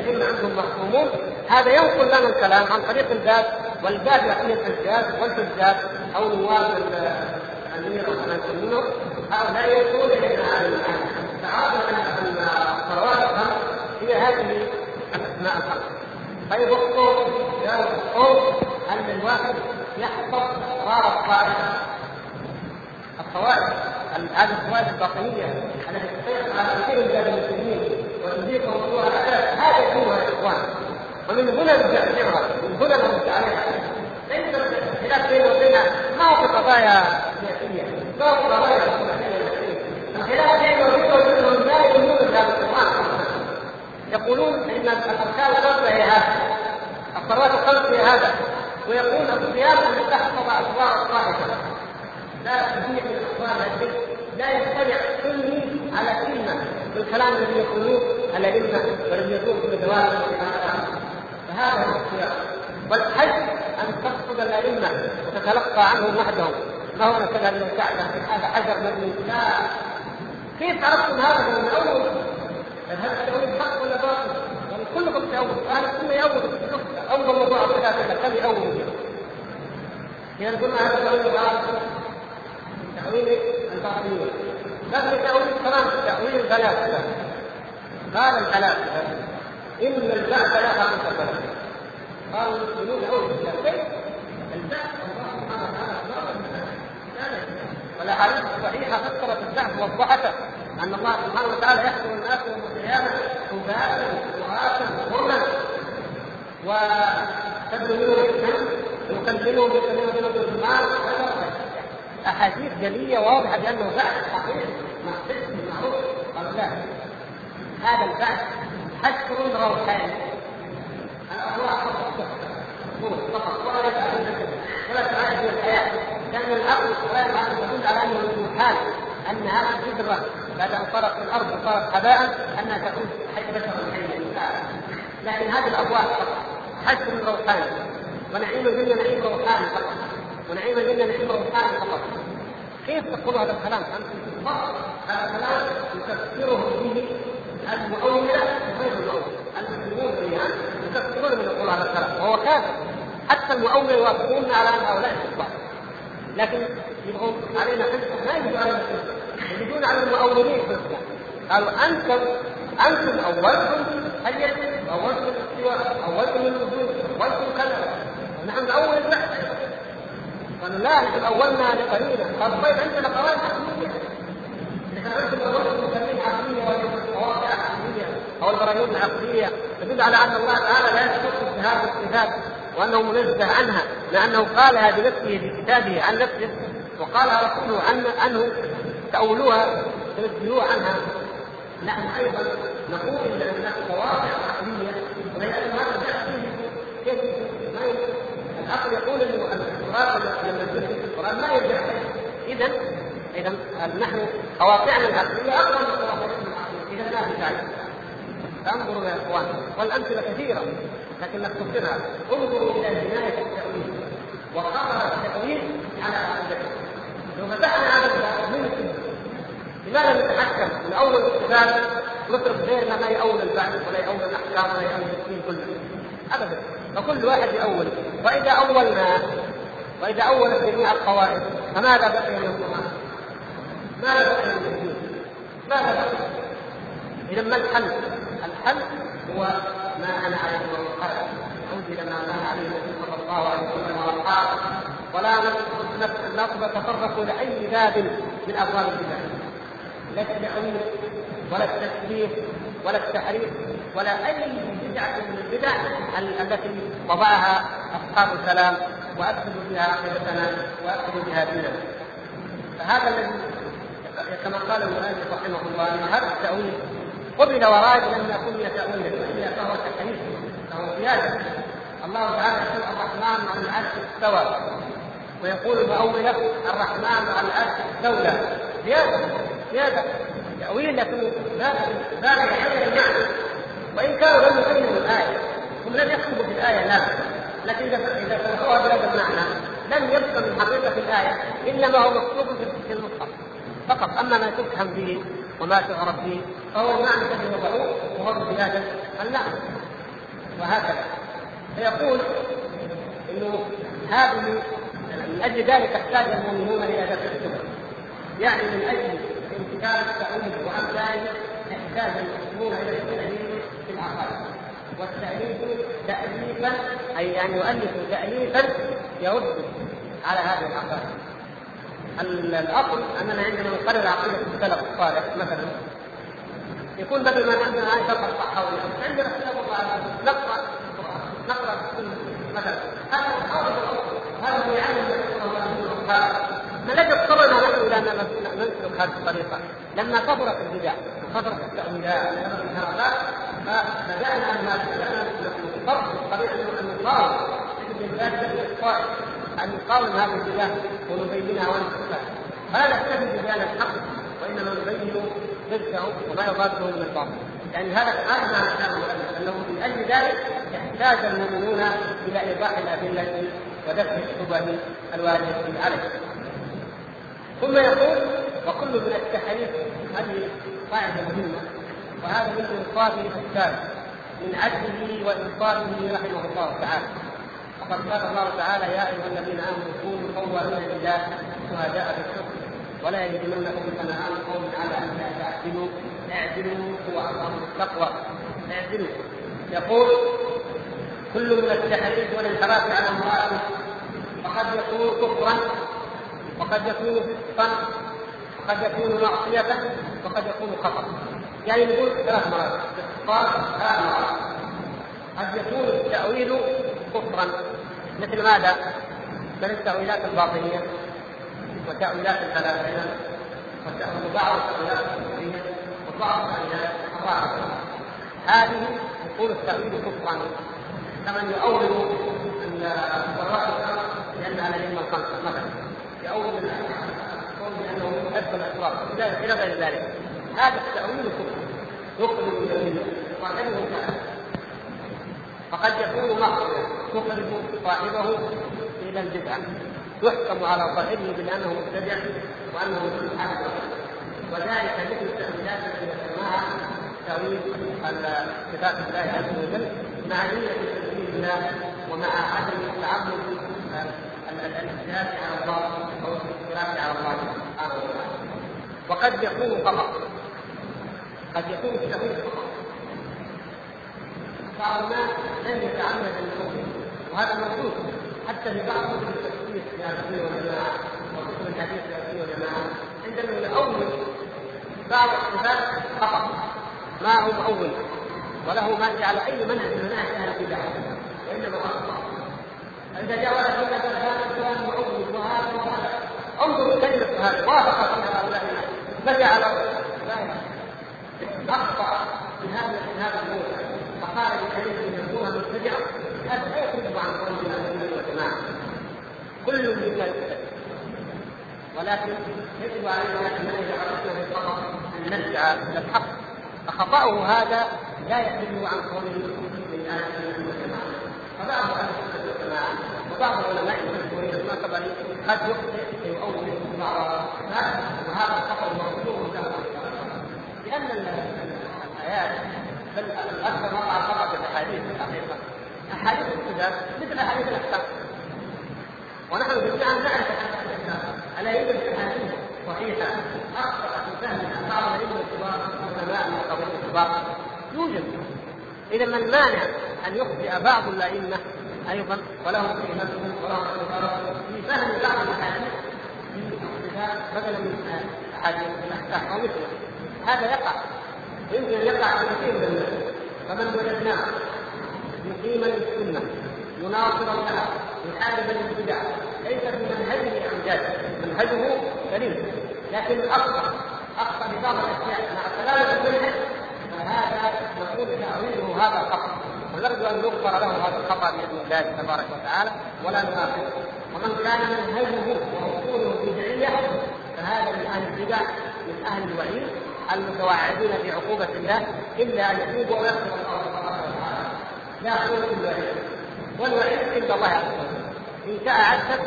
العلم عندهم محكومون هذا ينقل لنا الكلام عن طريق الباب والباب يقين الحجاج والحجاج أو نواب الأمير أو هؤلاء يقول إلينا هذا المعنى فعرفنا ان الخمس هي هذه الاسماء الخمس طيب الصوت قالوا الصوت أن الواحد يحفظ اسرار الطائفة. القواعد هذه القواعد الباطنية التي تسيطر على كثير من المسلمين وتزيد موضوع الاساس ومن هنا نرجعها من هنا عليها ليس الخلاف بينه وبينها ما هو قضايا سياسية ما هو قضايا الخلاف بينه وبينهم لا يؤمنون بهذا القرآن. يقولون إن الاركان الخمسه هي هذا الصلوات الخمس هي هذا ويقول الصيام ان تحفظ أسرار الطائفة لا يستطيع الاخوان لا يستمع سني على الكلام الذي يقولوه الائمه والذي يقول في دوام فهذا هو الصيام والحج أن تقصد الأئمة وتتلقى عنهم وحدهم. ما هو كذا من الكعبه هذا حجر مبني لا كيف عرفتم هذا من اول هل التأويل حق ولا باطل؟ يعني كلكم تأول أهل السنة يأول أول موضوع الثلاثة كم يأول إذا قلنا هذا التأويل باطل تأويل الباطنية. لكن تأويل كمان تأويل الفلاسفة قال الفلاسفة إن البعث لا حقيقة له قالوا المسلمون أول؟ البعث الله سبحانه وتعالى والاحاديث الصحيحه فسرت البعث ووضحته أن الله سبحانه وتعالى يحكم الناس يوم القيامة حباء وآتا غرلا وتبلغون الاسلام ويكلمهم بينهم بالمال أحاديث جلية واضحة بأنه بعث حقيقي محسوس معروف. قالوا لا. هذا البعث حشر روحاني الارواح فقط. ولا تعالج الحياة. لأن العقل يدل على أنه أن هذه الفكرة بعد أن في الأرض وصارت هباء أنها تكون حي بشرا حيا لكن هذه الارواح فقط. حشر روحاني ونعيم الجنه نعيم روحاني فقط. ونعيم الجنه نعيم روحاني فقط. كيف تقول هذا الكلام؟ فقط. هذا الكلام يفسره به المؤولة وغير المؤولة المسلمون جميعا يفسرون من يقول هذا الكلام. وهو كافر. حتى المؤولة يوافقون على أن هؤلاء كفار لكن يبغون علينا حجه ما علينا حجه يجبون على المؤولين حجه قالوا أنتم أنتم اولتم اليد اولتم الاستواء اولتم الوجود اولتم كذا. ونحن نؤول البحث نحن أولنا لقليلا قالوا طيب عندنا قواعد عقليه نحن اولتم مسمين عقليه وواقع عقليه أو البراهين العقلية. تدل على أن الله تعالى لا يختص بهذه الصفات وأنه منزه عنها لأنه قالها بنفسه في كتابه عن نفسه وقالها رسوله عن عنه تأولوها تنزلوها عنها. نحن أيضا نقول إن هناك قواطع عقليه ولكن هذا كيف؟ ما العقل يقول إنه القران لما القرآن ما يرجع اذا اذا نحن قواطعنا العقليه اقوى من قواطعنا العقليه اذا لا في ذلك انظروا يا إخوان والأمثلة كثيرة لكن نختصرها انظروا إلى جناية التأويل. وخطر التأويل على عقيدته لو فتحنا هذا الباب ممكن. لماذا نتحكم؟ من أول الكتاب نترك غيرنا ما يأول البعث ولا يأول الأحكام ولا يأول الدين كله. ابدا. فكل واحد يأول واذا أولنا وإذا اولت جميع القواعد فماذا بقي من القرآن؟ ماذا بقي من الدين؟ ماذا بقي؟ إذا ما الحل؟ الحل هو ما أنا عليه وقال أنزل ما كان عليه صلى الله عليه وسلم واصحابه ولا نتطرق إلى أي باب من أبواب البدع لا التأويل ولا التشبيه ولا التحريف ولا أي بدعة من البدع التي وضعها أصحاب الكلام وافسدوا بها عقيدتنا وافسدوا بها ديننا. فهذا الذي كما قال المؤلف رحمه الله إن هذا التأويل قبل وراد لم يكن تاويلا والا فهو تحريف فهو زياده الله تعالى يقول الرحمن على العرش استوى. ويقول المؤولة الرحمن على العرش استولى. زيادة زيادة تأويل لكن لا يحل المعنى وإن كانوا لم يبينوا الآية هم لم يكتبوا في الآية لا. لكن إذا شرحوها بهذا المعنى لم يبقى من حقيقة الآية إلا ما هو مكتوب في المصحف فقط. أما ما تفهم به وما تعرف به فهو المعنى الذي وضعوه وهو بزيادة المعنى وهكذا. فيقول إنه هذه من أجل ذلك احتاج المؤمنون إلى ذات الكبر يعني من أجل امتثال التأويل وامثاله احتاج المسلمون إلى التأليف في العقائد. والتأليف تأليفا أي ان يؤلفوا تأليفا يرد على هذه العقائد. الأصل أننا عندما نقرر عقيدة السلف الصالح مثلا. يكون بدل ما عندنا آية شرح الصحاوي عندنا كتاب الله نقرأ نقرأ مثلا. هذا الحافظ هذا هو يعلم فلقد اضطررنا نحن ان نسلك هذه الطريقة. لما كثرت البدع وكثرت التأويلات وكثرت الهرطات فبدانا أن نضطر الطريقة أن نقاوم الطائف أن نقاوم هذه البدع ونبينها ونفسها فلا نكتفي ببيان الحق وإنما نبين ضده وما يضاده من الباطل. يعني هذا هذا كلام المؤلف أنه من أجل ذلك يحتاج المؤمنون إلى إيضاح الادله ودفع الشبه الوارده عليه ثم يقول وكل من التحريف هذه قاعدة مهمة. وهذا من انصافه السابق من عدله وإنصافه رحمه الله تعالى. وقد قال الله تعالى يا أيها الذين آمنوا كونوا قوامين لله شهداء بالقسط ولا يجرمنكم شنآن قوم على أن لا تعدلوا. اعدلوا هو اقرب التقوى. اعدلوا. يقول كل من التحريف والانحراف على مراده وقد يكون كفرا. وقد يكون فسقا. وقد يكون معصية. وقد يكون خطأ. يعني نقول ثلاث مرات قال ثلاث مرات. قد يكون التأويل كفرا. مثل ماذا؟ مثل التأويلات الباطنية وتأويلات الفلاسفة وبعض التأويلات الكفرية وبعض التأويلات الرافضة هذه يكون التأويل كفرا. كمن يؤول القراء لأنها الأئمة الخمسة مثلا. يؤول القول بأنه يحب الأسرار إلى غير ذلك. هذا التأويل كفر يخرج صاحبه فقد يكون معصية تخرج صاحبه إلى البدعة يحكم على صاحبه بأنه مبتدع وأنه حاجة وذلك مثل التأويلات التي ذكرناها تأويل صفات الله عز وجل مع نية تسليم الله ومع عدم تعبد الاعتداد على الله أو الاختلاف على الله سبحانه وتعالى. وقد يكون خطا قد يكون التأويل خطا بعض الناس لم يتعمد الكفر وهذا موجود حتى في بعض كتب التفسير في السنة والجماعه وكتب الحديث في السنة والجماعه عندما يؤول بعض الصفات خطا ما هو مؤول؟ وله ما على أي منهج من مناهج أهل البدع. وإنما اخطا اذا جاء ولا كلمه هذا الكلام مؤول وهذا وهذا. انظروا كلمة هذا فيها هؤلاء الناس. بدا على أخطأ في هذا في هذا الموضع فقال لكلمه ان يكون مبتدعا هذا لا يخرج عن قول السنة والجماعه ما يقتل ولكن يجب علينا أن اذا عرفنا الخطأ أن نرجع إلى الحق. فخطأه هذا لا يحل عن قوله من أهل السنة والجماعه فبعض أهل السنة والجماعة وبعض العلماء المشهورين المعتبر قد يخطئ ويؤول بعض وهذا الخطا موجود له لأن الايات بل أكثر وقع الخطا في الأحاديث في الحقيقة. أحاديث الكتاب مثل أحاديث الأحكام. ونحن جميعا نعرف ألا يوجد احاديث صحيحة. أخطأ في فهم بعض العلم الكبار علماء من قبل الكبار. يوجد. إذا ما المانع أن يخطئ بعض الأئمة أيضا ولهم في نفسهم ولهم في فهم بعض الأحاديث بدلا من أحاديث الأحكام. أو مثله هذا يقع. يمكن يقع في كثير من الناس. فمن وجدناه مقيما للسنة مناصرا لها محاربا للبدع ليس في منهجه اعجاز منهجه سليم. لكن أخطأ أخطأ في بعض الأشياء. مع سلامه المنهج فهذا نقول تاويله هذا خطا ونرجو أن يغفر له هذا الخطأ بإذن الله تبارك وتعالى ولا نؤاخذه. ومن كان منهجه واصوله بدعيه فهذا من أهل البدع من أهل الوعيد. المتوعدين بعقوبه الله إلا أن يتوبوا ويغفر الله تبارك وتعالى لا إلا بالله والوعيد عند الله عز وجل. إن شاء عذب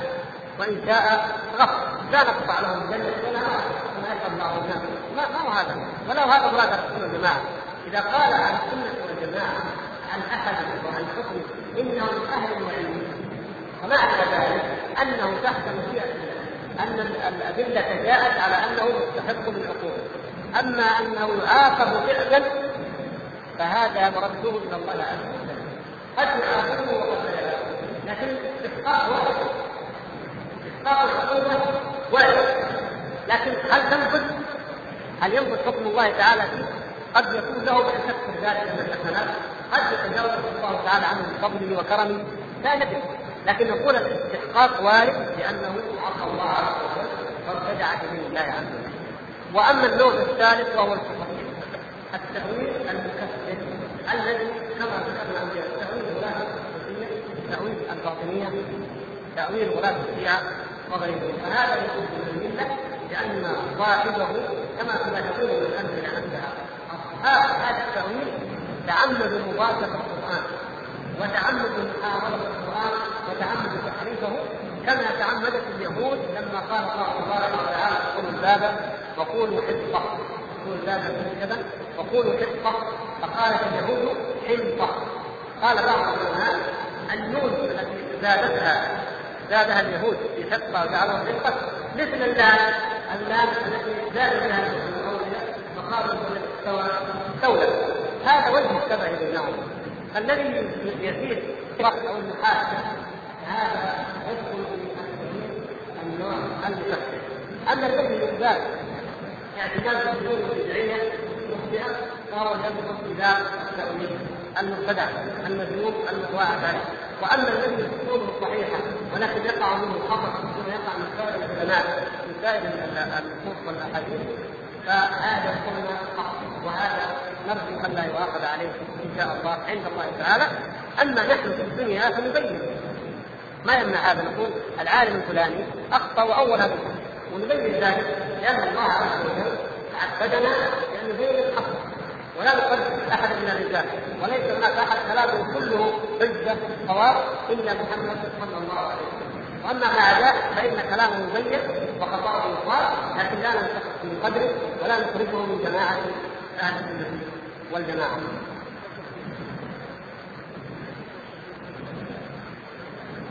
وإن شاء غفر. لا نقطع لهم الجنة ولا ما يشاء الله ما ما هو هذا؟ ولو هذا مراد الرسول والجماعة. إذا قال عن السنة والجماعة عن أحد وعن حكم انه من أهل الوعيد. فمعنى ذلك أنه تحت مشيئة أن الأدلة جاءت على أنه مستحق للعقوبة. أما أنه يعاقب فعلا فهذا مرده إلى الله عز وجل. قد يعاقبه وقد لا لكن واحد اسقاط العقوبه واحد لكن هل تنفذ؟ هل ينفذ حكم الله تعالى فيه؟ قد يكون له من ذلك من الحسنات. قد يتجاوز الله تعالى عنه بفضله وكرمه. لا ندري لكن نقول الاستحقاق وارد لأنه عصى الله عز وجل وارتجع بدين الله عز وجل. وأما النوع الثالث وهو الكفر التأويل المكفر الذي كما ذكرنا عن تأويل ولاة تأويل الباطنية تأويل ولاة الشيعة وغيرهم. فهذا يكون من الملة لأن صاحبه كما تلاحظون من الأمثلة عندها أصحاب هذا التأويل تعمدوا مباشرة القرآن وتعمدوا محاربة القرآن وتعمدوا تحريفه كما تعمدت اليهود لما قال الله تبارك وتعالى ادخلوا الباب وقولوا حفظة. ادخلوا الباب كذا. وقولوا حفظة. فقالت اليهود حنطة قال بعض العلماء النون التي زادتها زادها اليهود في حفظة وجعلوها حنطة مثل اللام اللام التي زاد بها الاولياء فقالوا استولى هذا وجه الشبه بينهم الذي يسير أو المحاسبه هذا يدخل في النوع المكفر أما الذي يزداد اعتماد الأمور البدعيه مخطئه يدخل في ذات التأويل المبتدع المذموم المتواعد عليه وأما الذي اصوله صحيحه ولكن يقع منه الخطأ كما يقع من سائر العلماء من سائر النصوص والأحاديث فهذا قلنا حق وهذا نرجو أن لا يؤاخذ عليه إن شاء الله عند الله تعالى. أما نحن في الدنيا فنبين. ما يمنع هذا؟ نقول العالم الفلاني أخطأ وأول هذا ونبين ذلك لأن الله عز وجل عبدنا لأن نبين الحق ولا نقدس أحد من الرجال وليس هناك أحد كلامه كله حجه صواب إلا محمد صلى الله عليه وسلم. وأما الاعداء فإن كلامه مبين وخطأه مصاب لكن لا ننتقص من قدره ولا نخرجه من جماعة أهل السنة والجماعة.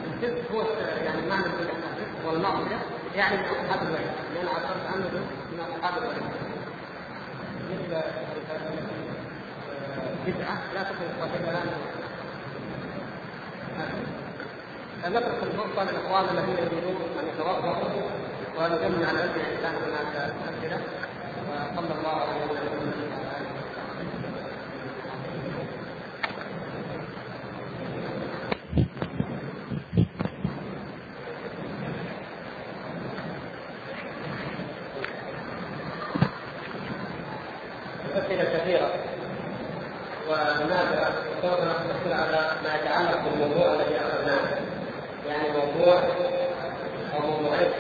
الفسق هو يعني معنى الفسق والمعصية. يعني من أصحاب الوعيد لأن عبرت عنه من أصحاب الوعيد مثل بدعة لا تكون صاحبها نترك الفرصه للاخوان الذين يريدون أن يتوضاوا ونجمع على وجه الانسان هناك اسئله وصلى الله نبينا محمد وعلى اله أسئلة كثيرة ونافعة وسوف نقتصر على ما يتعلق بالموضوع الذي أخذناه يعني موضوع أو موضوعين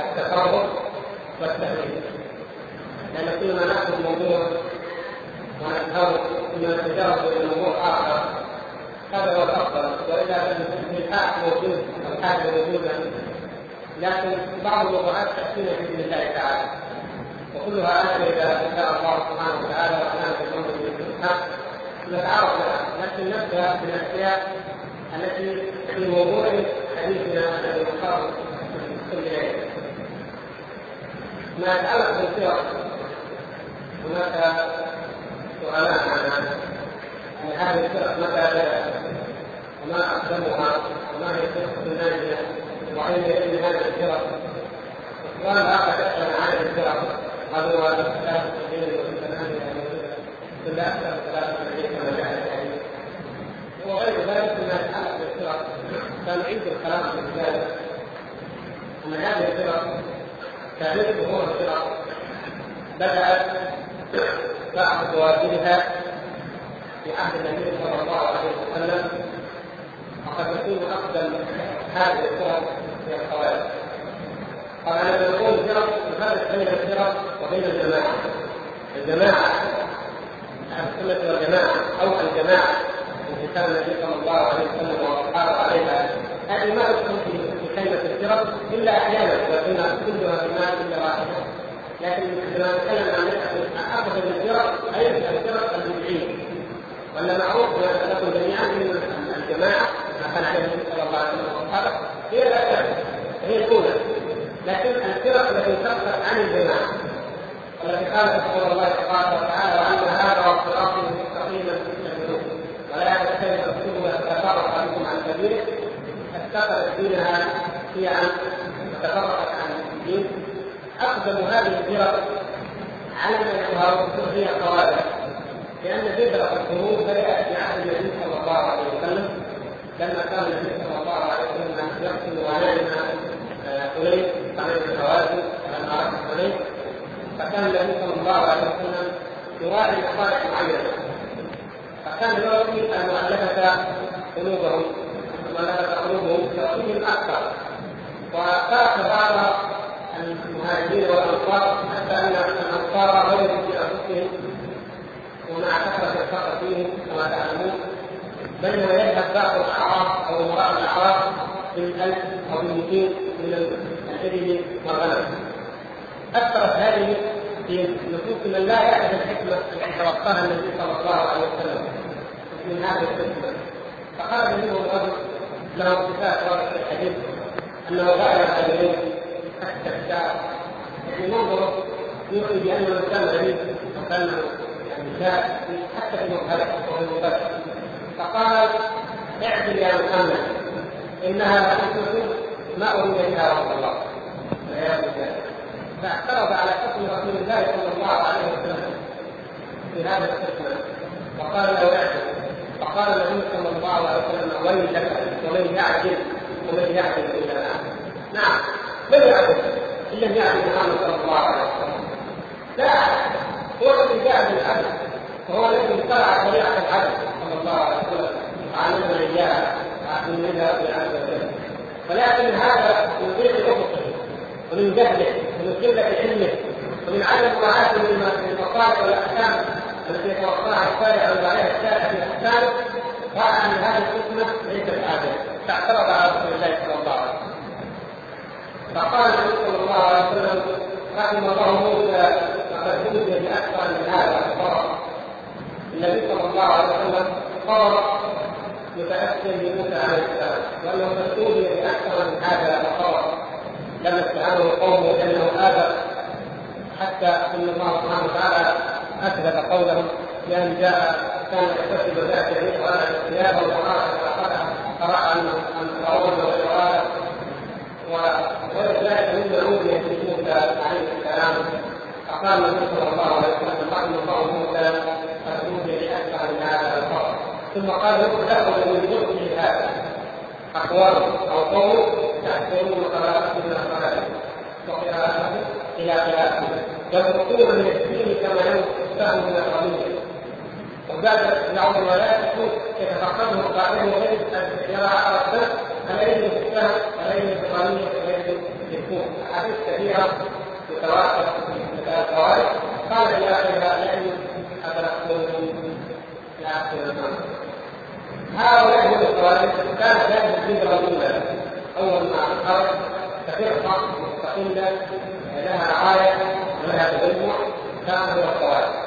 التقرب والتأويل لأن كل ما نأخذ موضوع ونذهب ثم نتجاوز إلى موضوع آخر هذا هو الأفضل وإلا فالإلحاح موجود والحاجة موجودة لكن بعض الموضوعات تأتينا بإذن الله تعالى وكلها أنا إذا شاء الله سبحانه وتعالى وكان في الأمر بالحق نتعرف لها لكن نبدأ بالأشياء التي في موضوع حديثنا الذي نختار كل ليلة ما يتعلق بالسير هناك سؤالان عن عن هذه الفرق متى بدأت وما أقدمها وما هي الفرقة الناجية وأين يتم هذه الفرق السؤال الآخر يسأل عن الفرق هل هو ثلاثة سبيل وثمانية إلا أكثر من ثلاثة سبيل كما جاء في الحديث وغير ذلك مما يتعلق بالفرق سنعيد الكلام في ذلك أن هذه الفرق تاريخ ظهور الفرق بدأت بعض بوادرها في عهد النبي صلى الله عليه وسلم وقد يكون أقدم هذه الفرق هي الخوارج قال أنا نقول فرق نفرق بين الفرق وبين الجماعة الجماعة أهل السنة والجماعة أو الجماعة التي كان النبي صلى الله عليه وسلم والصحابة عليها هذه ما تكون في كلمة الفرق إلا أحيانا لكن كلها في المال إلا واحدة. لكن عندما نتكلم عن أفضل الفرق أي الفرق البدعية ولا معروف لكم جميعا من الجماعة ما كان عليه النبي صلى الله عليه وسلم والصحابة هي الأكثر هي الأولى. لكن الفرق التي تخرج عن الجماعة. والتي قال رسول الله تبارك وتعالى وأن هذا صراطي مستقيما ولا يتخذ اتخذت دينها شيعا وتفرقت عن الدين. أقدم هذه الفرق على ما يظهر هي الخوارج لأن فكرة الخروج بدأت في عهد النبي صلى الله عليه وسلم. لما كان النبي صلى الله عليه وسلم يقتل غنائم حنين غنائم الحوازن لما عرف حنين فكان النبي صلى الله عليه وسلم يراعي مصالح معينة. فكان يعطي المؤلفه قلوبهم. مؤلفه قلوبهم يعطيهم أكثر وترك بعض المهاجرين والأنصار حتى أن الأنصار غيروا في أنفسهم. ومع كثره الفقر فيهم كما تعلمون. بينما يذهب بعض الأعراف أو امراء الأعراف بالألف أو بالمئتين من الابل والغنم. أثرت هذه في نفوس من لا يعرف الحكمة التي توقاها النبي صلى الله عليه وسلم من هذه الحكمة. فخرج منهم رجل له صفات واضحه في الحديث أنه الابلين حتى الشعر يعني منظره يوحي بأنه انسان غريب وكانه يعني شاء حتى في مظهره وفي مباشر فقال اعدل يا محمد إنها حكمه ما اريد بها رسول الله. والعياذ بالله. فاعترض على حكم رسول الله صلى الله عليه وسلم في هذا الحكمه وقال له اعدل فقال النبي صلى الله عليه وسلم ويلك ومن يعدل ومن يعدل الا أنا نعم من يعدل إن لم يعدل محمد صلى الله عليه وسلم. لا هو الذي جاء بالعدل وهو الذي اتبع طريقة العدل صلى الله عليه وسلم. علمنا اياها منها بالعدل ولكن هذا من ضيق افقه ومن جهله ومن قلة علمه ومن عدم مراعاته للمصالح والأحكام. التي يتوقعها الشارع أو عليها في احكامه رأى أن هذه الحكمه ليست عادلة. فاعترض على رسول الله صلى الله عليه وسلم. فقال النبي صلى الله عليه وسلم رحم الله موسى فقد اوتي بأكثر من هذا الصبر النبي صلى الله عليه وسلم صبر متاثر بموسى عليه السلام. وانه قد اوتي بأكثر من هذا الصبر لما استعانه قومه لأنه ابى حتى إن الله سبحانه وتعالى أثبت قوله بان جاء كان يكتسب ذات الريح ولا ثيابه وراى فراى انه ان فرعون غير هذا ولذلك من يعود في عليه السلام فقال النبي صلى الله عليه وسلم رحم الله موسى قد اوتي بأكثر من هذا الفضل ثم قال له من يؤتي هذا. اقوام أو قوم تحسبون قراءته من الصلاه وقراءته إلى قراءته ينقصون من الدين كما ينقص من القبيل وبعد يعود ولا يكون يتفقده قائله غير يرى على السنة فلا يجب السهم ولا يجب في القانونية ولا يجب الكون أحاديث كثيرة متواتر من القواعد قال في آخرها لا يجب أتنقلون لا أقول هؤلاء هم الخوارج كانت هذه الفكرة الأولى أول ما خرج كفرقة مستقلة لها رعاية ولها تجمع. كان هو الخوارج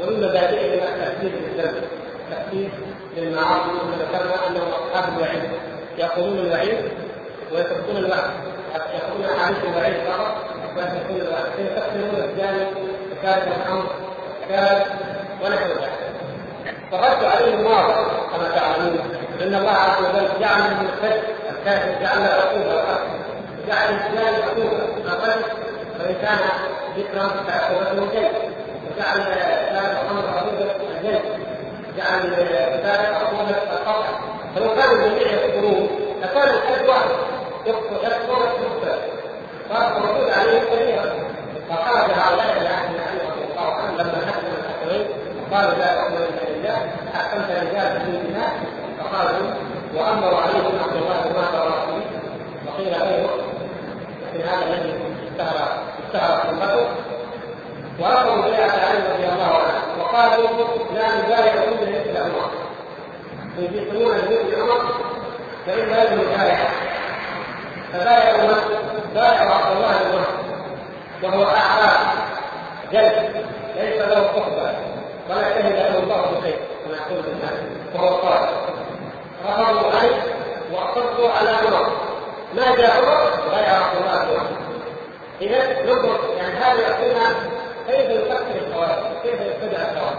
ومن مبادئهم التأثير بالذنب التأثير بالمعاصي كما ذكرنا أنهم أصحاب الوعيد. يأخذون الوعيد ويتركون الوعد. يأخذون أحاديث الوعيد فقط ويتركون الوعد. فيستخدمون الزاني وكارث الخمر ونحو ذلك. فالرد عليهم واضح كما تعلمون أن الله عز وجل جعل من الخير الكافر جعل عقوبه جعل الإسلام عقوبه القتل فإن كان ذكرا فعقوبته الجنه وجعل الاسلام الامر عقوبه الجنه جعل الكتاب عقوبه القطع فلو كانوا الجميع يكفرون لكان الحد واحد. يكفر يكفر يكفر فالردود عليهم كثيرا فخرج هؤلاء إلى النبي صلى الله عليه وسلم. لما حكم الحكمين قالوا لا حكم إلا لله احكمت رجال في الناس فقالوا وامروا عليهم عبد الله بن ورسوله وقيل غيره لكن هذا الذي اشتهر اشتهر سنته ورفضوا بيعة علي رضي الله عنه وقالوا لا نبايع إلا مثل عمر يجيبون مثل عمر فإن هذه مبايعة فبايعوا من؟ بايعوا عبد الله بن وهو أعراب جلد ليس له صحبة ولا شهد له الله بخير كما يقول الناس وهو قال رفضوا عليه واصروا على عمر. ما جاء عمر؟ غير عبد الله بن إذا ننظر يعني هذا يعطينا كيف يفكر الخوارج؟ كيف يتبع الخوارج؟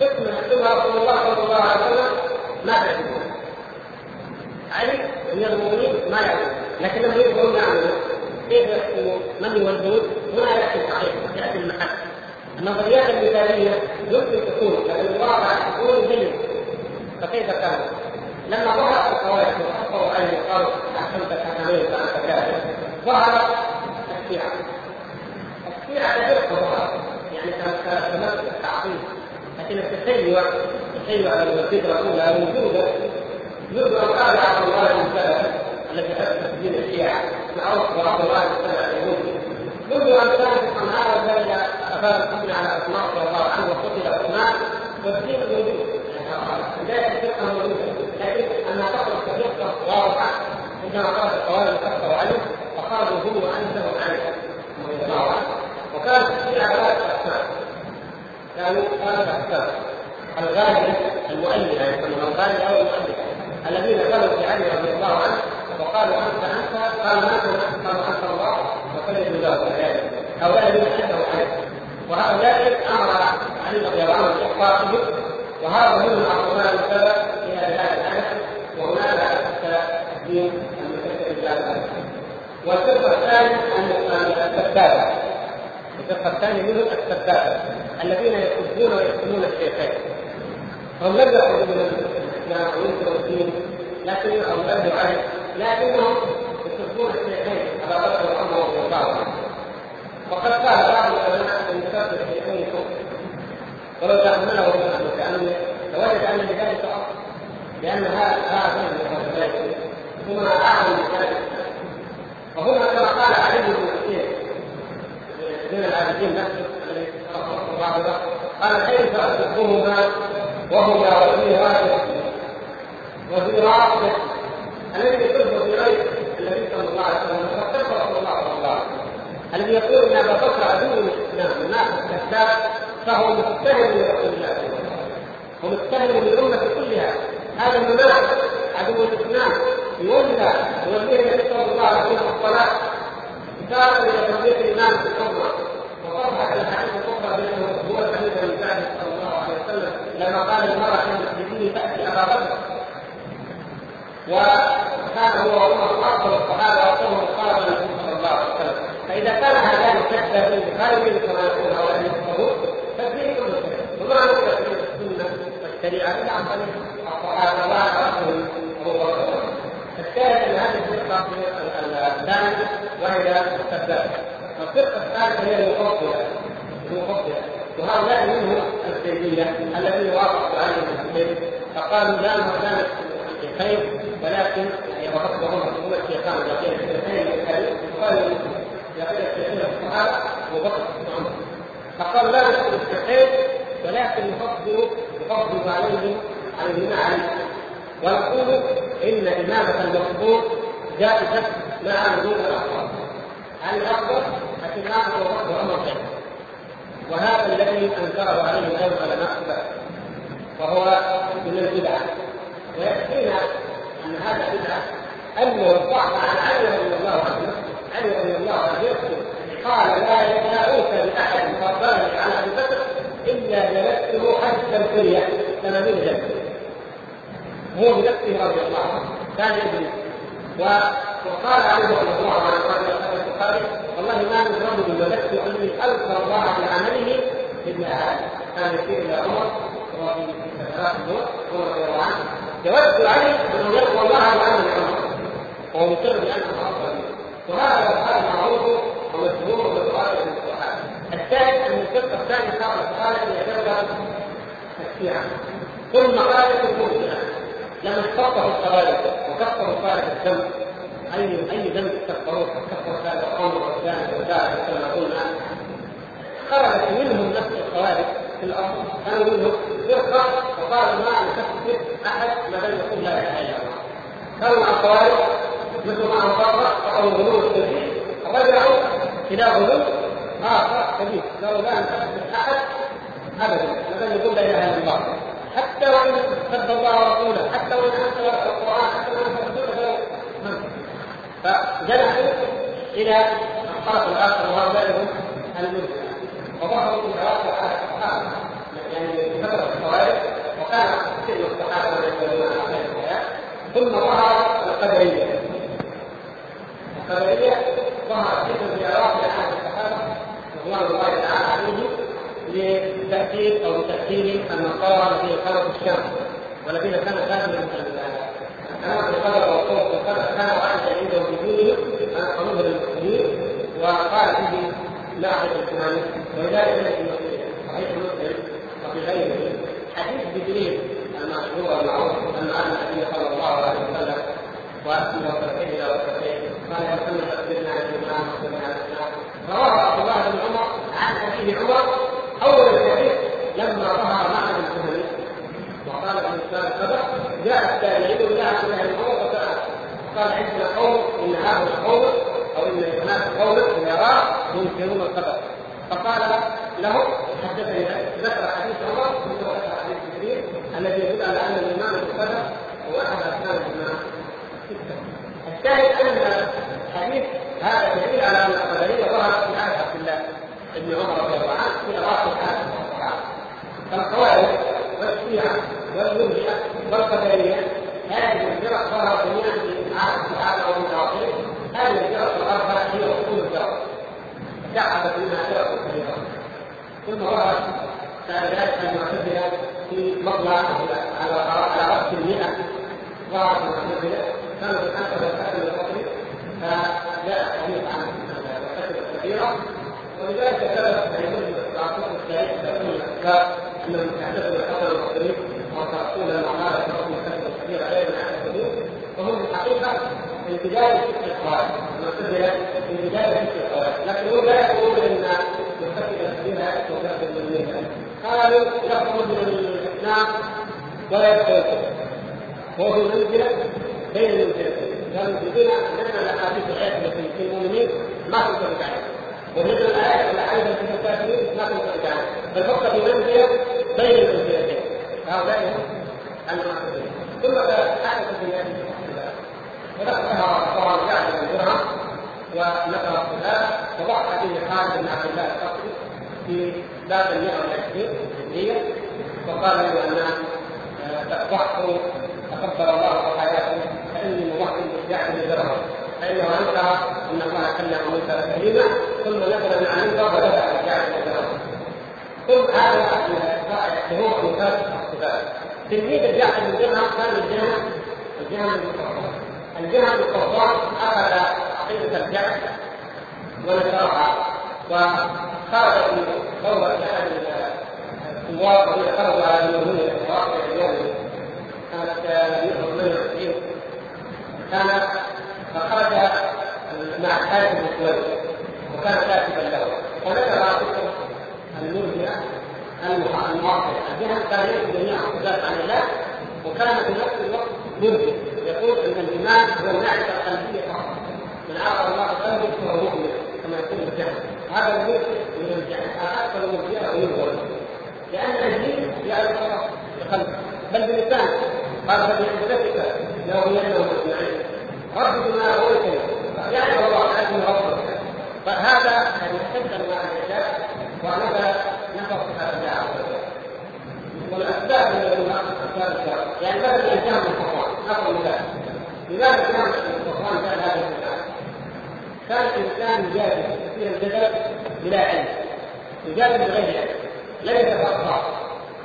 حكم يحكمها رسول الله صلى الله عليه وسلم ما تعرفون علي من المؤمنين ما يعلم لكن لما يظهرون يعلمون كيف يحكمون من يولون هنا ياتي الصحيح يأتي المحل. النظريات المثالية يمكن تكون لكن الواقع تكون جيد. فكيف كان؟ لما ظهر الخوارج وحصلوا عليه وقالوا أحسنت الحكمين فأنت كافر. ظهر الشيعة. فرقه ظهر يعني كانت تمثل التعقيد لكن التشيع التشيع الفكرة الاولى موجوده أن قال عبد الله بن سلمه الذي اسس دين الشيعة. معروف وعبد الله بن سلمه اليهودي منذ أن كان في صنعاء ذلك افاد الحكم على عثمان رضي الله عنه وقتل عثمان والدين موجود. بدايه الفرقه موجوده لكن انها تخرج كفرقه واضحه عندما قال الخوارج كفروا عليه فخرجوا هم وانزلوا عليه رضي الله عنه. وكانت الشيعه ثلاثة اقسام كانوا ثلاثة اقسام الغالي المؤلف يعني يسمونه الغالي أو المؤلف. الذين قالوا في علي رضي الله عنه وقالوا أنت أنت قال ما أنت قالوا أنت الله وكذبوا له هؤلاء الذين حدثوا عليه. وهؤلاء أمر علي رضي الله عنه باحقاقه وهذا هم الاعظمان السبب إلى بلاد الانس وهناك الدين المتكتل بلاد والفرقه الثانية السبابه الفرقه الثانية منهم السبابه الذين يسبون ويقتلون الشيخين. هم لم يخرجوا من الإسلام وينكروا الدين لكن أو يردوا عليه لكنهم يسبون الشيخين. أبا بكر وعمر عنهم. وقد قال بعض العلماء ان كتاب الشيخين كفر ولو تأمله المتأمل لوجد أن لذلك أصل لأن هذا ثم أعلم من ذلك. وهنا كما قال علي بن كثير من العابدين نفسه الذي قال كيف أسبهما وهما وفي راس وفي راس الذي يسب في غير النبي صلى الله عليه وسلم فقد رسول الله صلى الله عليه وسلم. الذي يقول ان أبا بكر عدو الإسلام. الناس كذاب فهو متهم لرسول الله صلى الله عليه وسلم. ومتهم للامه كلها. هذا المنافق عدو الإسلام يولى يوليه النبي صلى الله عليه وسلم الصلاة. كتابا إلى تطبيق الإيمان في الحرمه وطرحت الاحاديث الاخرى بأنه هو الحديث من بعد صلى الله عليه وسلم لما قال المرأة المسلمين تأتي أبا بكر. وكان هو وعمر افضل الصحابه وافضلهم الصحابه النبي صلى الله عليه وسلم. فإذا كان هذان كذابين خارجين كما يقول المفسرون فالدين كله كذب وما نقدر في السنة والشريعة إلا عن طريق الصحابه لا راسهم أبو بكر. الشاهد ان هذه الفرقة الثانية وهي الكذاب الفرقة الثالثة هي المفضلة. المفضلة. وهؤلاء منهم الزيديه الذين وافقوا عليهم الخير. فقالوا لا لا الشيخين ولكن وقد هم الشيخان يقين الشيخين من الحديث وقال يقين الشيخين الصحابه ابو بكر وعمر فقال لا نذكر الشيخين ولكن نفضل نفضل عليهم عليهما عليه ونقول إن إمامة المفضول جائزه مع وجود الأخبار؟ ابو بكر وعمر خير وهذا الذي أنكره عليه أيضا علماء السلف وهو من البدع ويكفينا أن هذا بدعه انه ارفعها عن علي رضي الله عنه. علي رضي الله عنه يكتب قال لا لا اوتى باحد على أبي بكر إلا جلسته حتى الكليه ثمانين جلسه هو بنفسه رضي الله عنه. كان يجلس وقال عليه رضي الله عنه البخاري والله ما من رجل ملكت اني ألقى الله بعمله ابن آدم كان يسير إلى عمر وفي سكرات عمر رضي الله عنه. يود عليه انه يلقى الله بعمل عمر. وهو مقر بانه افضل وهذا هذا معروف ومشهور من الصحابه الثالث أن الفرقه الثانية صارت قالت هي ثم قالت المرجئه لما استقطعوا الخوارج وكفروا خارج الدم اي أي ذنب استغفروه كفر هذا الامر والثاني والثالث كما قلنا خرجت منهم نفس الخوارج في الأرض. كانوا منهم فرقه وقالوا ما نكفر أحد ما لم يقول لا إله إلا الله. كانوا مع الخوارج مثل معهم فرقه أو غلو رجعوا إلى غلو آخر كبير قالوا لا نكفر أحد ابدا. ما لم يقول لا إله إلا الله. حتى وإن سب الله ورسوله حتى وإن انزل القران حتى وإن رسوله فجنحوا إلى الطرف الآخر وهؤلاء هم المرجئه وظهروا في العراق على الصحابه يعني فتره الخوارج وكان سن الصحابة يتكلمون عن خير الحياة. ثم ظهر القدرية. القدرية ظهرت فتنه في في أحد الصحابة رضوان الله تعالى عليهم. لتاثير أو لتاثير النصارى الذين كانوا في الشام. والذين كانوا كانوا في القدر والخوف والقدر كان عائشه عنده في دينه عن قانون المسلمين وقال فيه لا احد الكهانه ولذلك في صحيح مسلم وفي غيره. حديث جبريل المشهور المعروف أن النبي صلى الله عليه وسلم واسمه وتركيبنا وتركيب قال يا محمد أخبرنا عن الايمان واخبرنا عن الاسلام رواه عبد الله بن عمر عن أبيه عمر أول الحديث لما ظهر معنى الكهنه وقال الانسان كذا جاء التابعين عبد الله بن عمر وسال قال عندنا قوم إن هؤلاء قوم أو إن هناك قوم العراق ينكرون القدر. فقال له حدثني ذكر حديث عمر ثم ذكر حديث جبريل الذي يدل على أن الإيمان بالقدر هو أحد اركان الإيمان. الشاهد أن الحديث هذا دليل على أن القدرية ظهرت في عهد عبد الله بن عمر رضي الله عهد الصحابه فالخوارج والشيعه والمرجئه والقدريه هذه الفرق ظهرت جميعا في عهد ومن اواخرهم هذه الفرق الاربعه هي اصول الفرق شعبت منها فرق كثيره ثم ظهرت بعد ذلك المعتزله في مطلع على على راس المئه ظهرت المعتزله كانوا في الحنفه والحسن البصري فجاء الحديث عن الكتب الكثيره ولذلك ثبت ان يكون العقيده الثالثه انهم يعتزلوا الحسن البصري وتركون المعارف بحكم الكتب الكثيره غير المعتزلين وهم في الحقيقة من بدايه فكر الخوارج من بدايه فكر الخوارج لكن هم لا يقولون إن مرتكب الكبيره مرتكب من قالوا يخرج من الإسلام ولا يدخل الكفر وهو منزله بين المنزلتين. قالوا يريدون ان الاحاديث الآية في المؤمنين ما تنطبق عليه وجدنا الايات الاحاديث في الكافرين عليه بل فقط في منزله بين المنزلتين هؤلاء هم المعتزله ثم حدث في هذه وذكرها طبعا جعفر بن درهم ونقل الصلاه وضعت به خالد بن عبد الله القصري في باب المئة والعشرين الهجرية. وقال له أن ضحكوا تقبل الله حياته فإني مضحك بجعفر بن درهم فإنه أنكر أن الله كلم موسى تكليما ثم نزل من المنبر ودفع بجعفر بن درهم ثم هذا شهور أمثال الصفات. تلميذ جعفر بن درهم كان الجهل بالقرآن الجهل بالقرآن أخذ عقيدة الجعفر ونشرها وخرج ثورة أحد الثوار الذين خرجوا على المؤمنين في واقع اليوم سنة 198 كان فخرج مع الحارث بن سويد وكان كاتبا له. فذكر قصه المرجئه المعطله الجهة كان يكتب جميع الصفات عن الله وكان في نفس الوقت مرجئ يقول إن الإيمان هو المعرفه القلبيه فقط. من عرف الله قلبه فهو مؤمن كما يقول الجهل. هذا المرجئ من الجهل. أكثر المرجئه وينظر لأن الدين يعرف الله بقلبه. بل بلسانه قال فبعزتك لأغوينهم أجمعين. رب بما أغويتني يعرف الله أنه ربك. فهذا يعني استبدل مع الإعجاب ونفى نفى صفات الله عز وجل من أسباب الشر يعني بدل الإنسان من صفوان نفى مثال لماذا كان صفوان فعل هذا الفعل؟ كان الإنسان يجادل كثير الجدل بلا علم يجادل بغير علم. لم يتفقه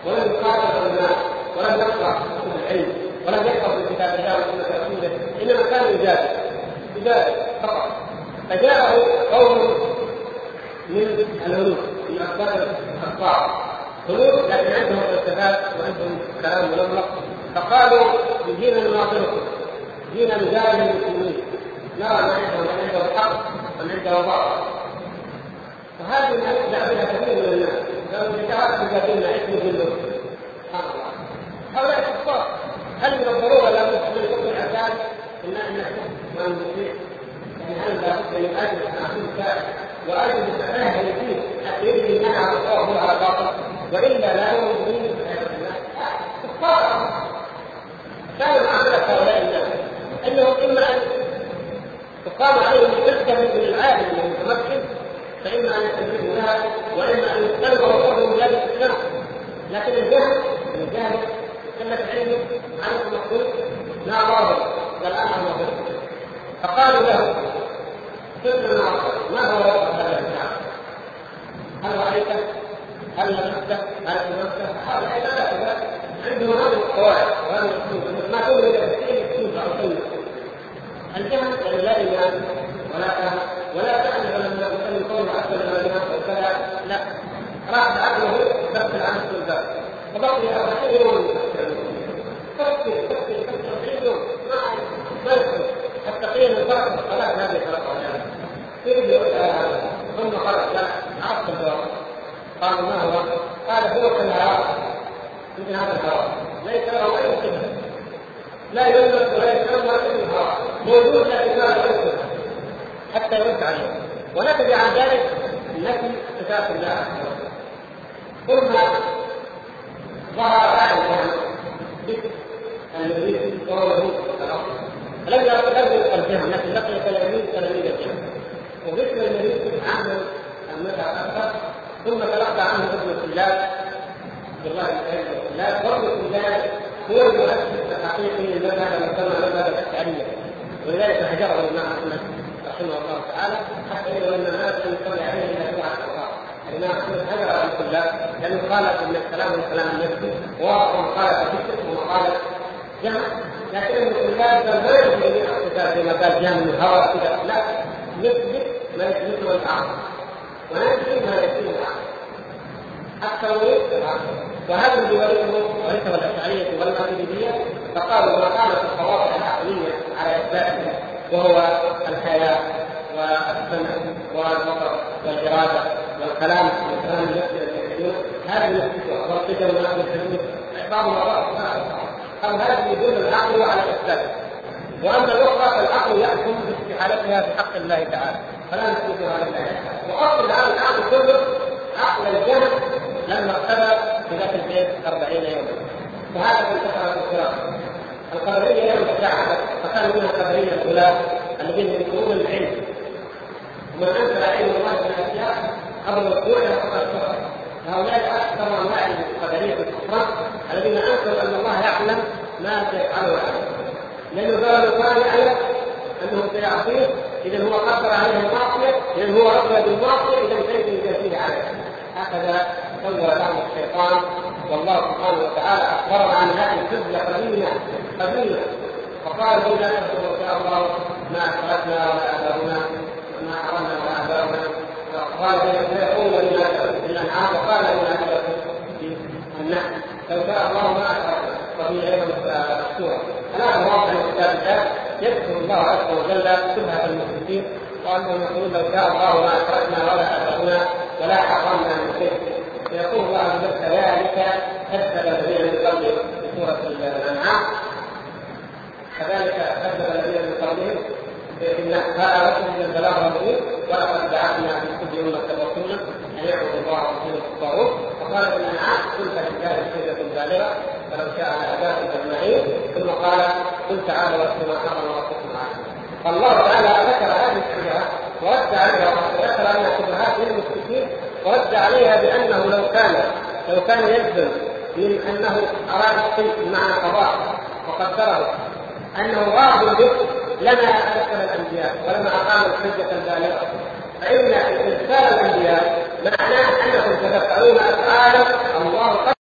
ولم يقاتل الناس ولم يقرأ كتب العلم. ولم يحفظ من كتاب الله وسنة رسوله إنما كان يجادل. يجادل فقط. فجاءه قوم من الهنود من أسباب الأخبار هنود لكن عندهم فلسفات وعندهم كلام ملمق فقالوا جينا نناظركم جينا نجادل المسلمين نرى من عندهم من عنده حق ومن عنده باطل ما يبدع بها كثير من الناس. لو جاءت تجادلنا اسم جلوس سبحان الله. هؤلاء كفار هل من الضرورة لا بد من حكم الاساس ان ان نحكم ونطيع يعني هل لا بد من أجل ان اكون واجل اتفهم الدين حتى يدري ان أنا اطاعه على باطل. وإلا لا يؤمن كفار. كانوا معامله هؤلاء الناس. إنهم إما أن تقام عليهم حجه من العالم المتمكن فإما أن يستجيبوا لها وإما أن يختلفوا وقوعهم بلاد الاسلام لكن الجهل الجهل قله علمه عن المخلوق لا ضابط بل أمر مخلوق فقالوا له سر ما هو هذا الكتاب؟ هل رأيته؟ هل لمسته؟ هل تمسته؟ هذا عباده عندهم هذه القواعد وهذه الأصول ما تؤمن بالتفسير تنفع سنه الجهل يعني لا إيمان ولا فهم ولا تعلم لما يسلم قوله أكثر من الناس وكذا لا راح عقله دخل عن السلطان فبقي أربعين فكر فكر فكر أربعين يوم ما حتى قيل الفرق الصلاة ما بيفرق ثم خرج عرفت الجواب قالوا ما هو؟ قال هو كالهواء مثل هذا الهواء ليس له اي صفه لا يلمس ولا يشرب ولا يشرب الهواء موجود لكن لا يلمس حتى يرد عليه ونتج عن ذلك نفي صفات الله ثم ظهر بعد الذي وهو يهود لم يلقى الجهل لكن لقي تلاميذ تلاميذ الجهل وذكر النبي عنه المتعة أكثر ثم تلقى عنه ابن الكلاب عبد الله بن الكلاب وابن الكلاب هو المؤسس الحقيقي للمذهب المسمى المذهب الاشعريه ولذلك هجره الامام احمد رحمه الله تعالى حتى إذا ان الناس لم يصلي عليه الا سبعه اوقات الامام أحمد هجر ابن الكلاب لأنه قال إن الكلام من كلام النبي وقال فكر وقال جمع لكن ابن الكلاب ما يجوز زي ما قال جامع الهوى كذا لا نثبت ما يثبته العقل وننفي ما يثبته العقل التوحيد وهذا الذي ورثه ورثه الأشعرية والماتريديه فقالوا ما كانت القواطع العقلية على اثباته وهو الحياة والسمع والبصر والإرادة. والكلام والكلام هذه والقدم ونحو الحدود بعضهم أو هذه يدل العقل على اثباته واما الاخرى فالعقل يحكم باستحالتها في حق الله تعالى. فلا نثبتها لله وأصل الآن العقل كله عقل الجهل لما اقتدى في ذات البيت 40 يوما. وهذا انتشر في الفرق القدريه يوم الساعة فكان منها القدريه الأولى الذين يذكرون العلم. ومن انكر علم الله من الأشياء الوقوع إلى هؤلاء أكثر انواع القدريه الكفر الذين أنكروا أن الله يعلم ما سيفعله عنه لأنه قالوا كان يعلم أنه سيعصيه إذا هو قدر عليه المعصية إذا هو رضي بالمعصية إذا كيف يجازيه عليه هكذا سوى لهم الشيطان والله سبحانه وتعالى اخبرنا عن هذه الحجه قديمه قديمه فقال إذا نشكر إن شاء الله ما أشركنا ولا آباؤنا وما حرمنا ولا آباؤنا. قال سيقول بما في الأنعام وقال في النحل لو شاء الله ما أشركنا وفي أيضا السورة هناك مواضع من كتاب الله يذكر الله عز وجل شبهه المشركين. وانهم يقولون لو شاء الله ما اشركنا ولا اباؤنا ولا حرمنا من شيء. فيقول الله عز وجل كذلك كذب الذين من قبلهم في سورة الأنعام. كذلك كذب الذين من قبلهم ان هذا رسول من البلاغ المبين ولقد بعثنا في كل امه رسولا أن يعبدوا الله ورسوله الطاغوت وقال في الانعام قل فلله الحجه البالغه فلو شاء لهداكم أجمعين. ثم قال قل تعالوا واتلوا ما حرم ربكم عليكم فالله تعالى ذكر هذه الشبهات ورد عليها وذكر انها شبهات للمشركين ورد عليها بأنه لو كان لو كان يلزم من أنه أراد الشيء بمعنى قضاء وقدره أنه راض به لما ارسل الأنبياء ولما اقام الحجه البالغه فإن إرسال الأنبياء معناه انكم تتفعلون افعالا الله قد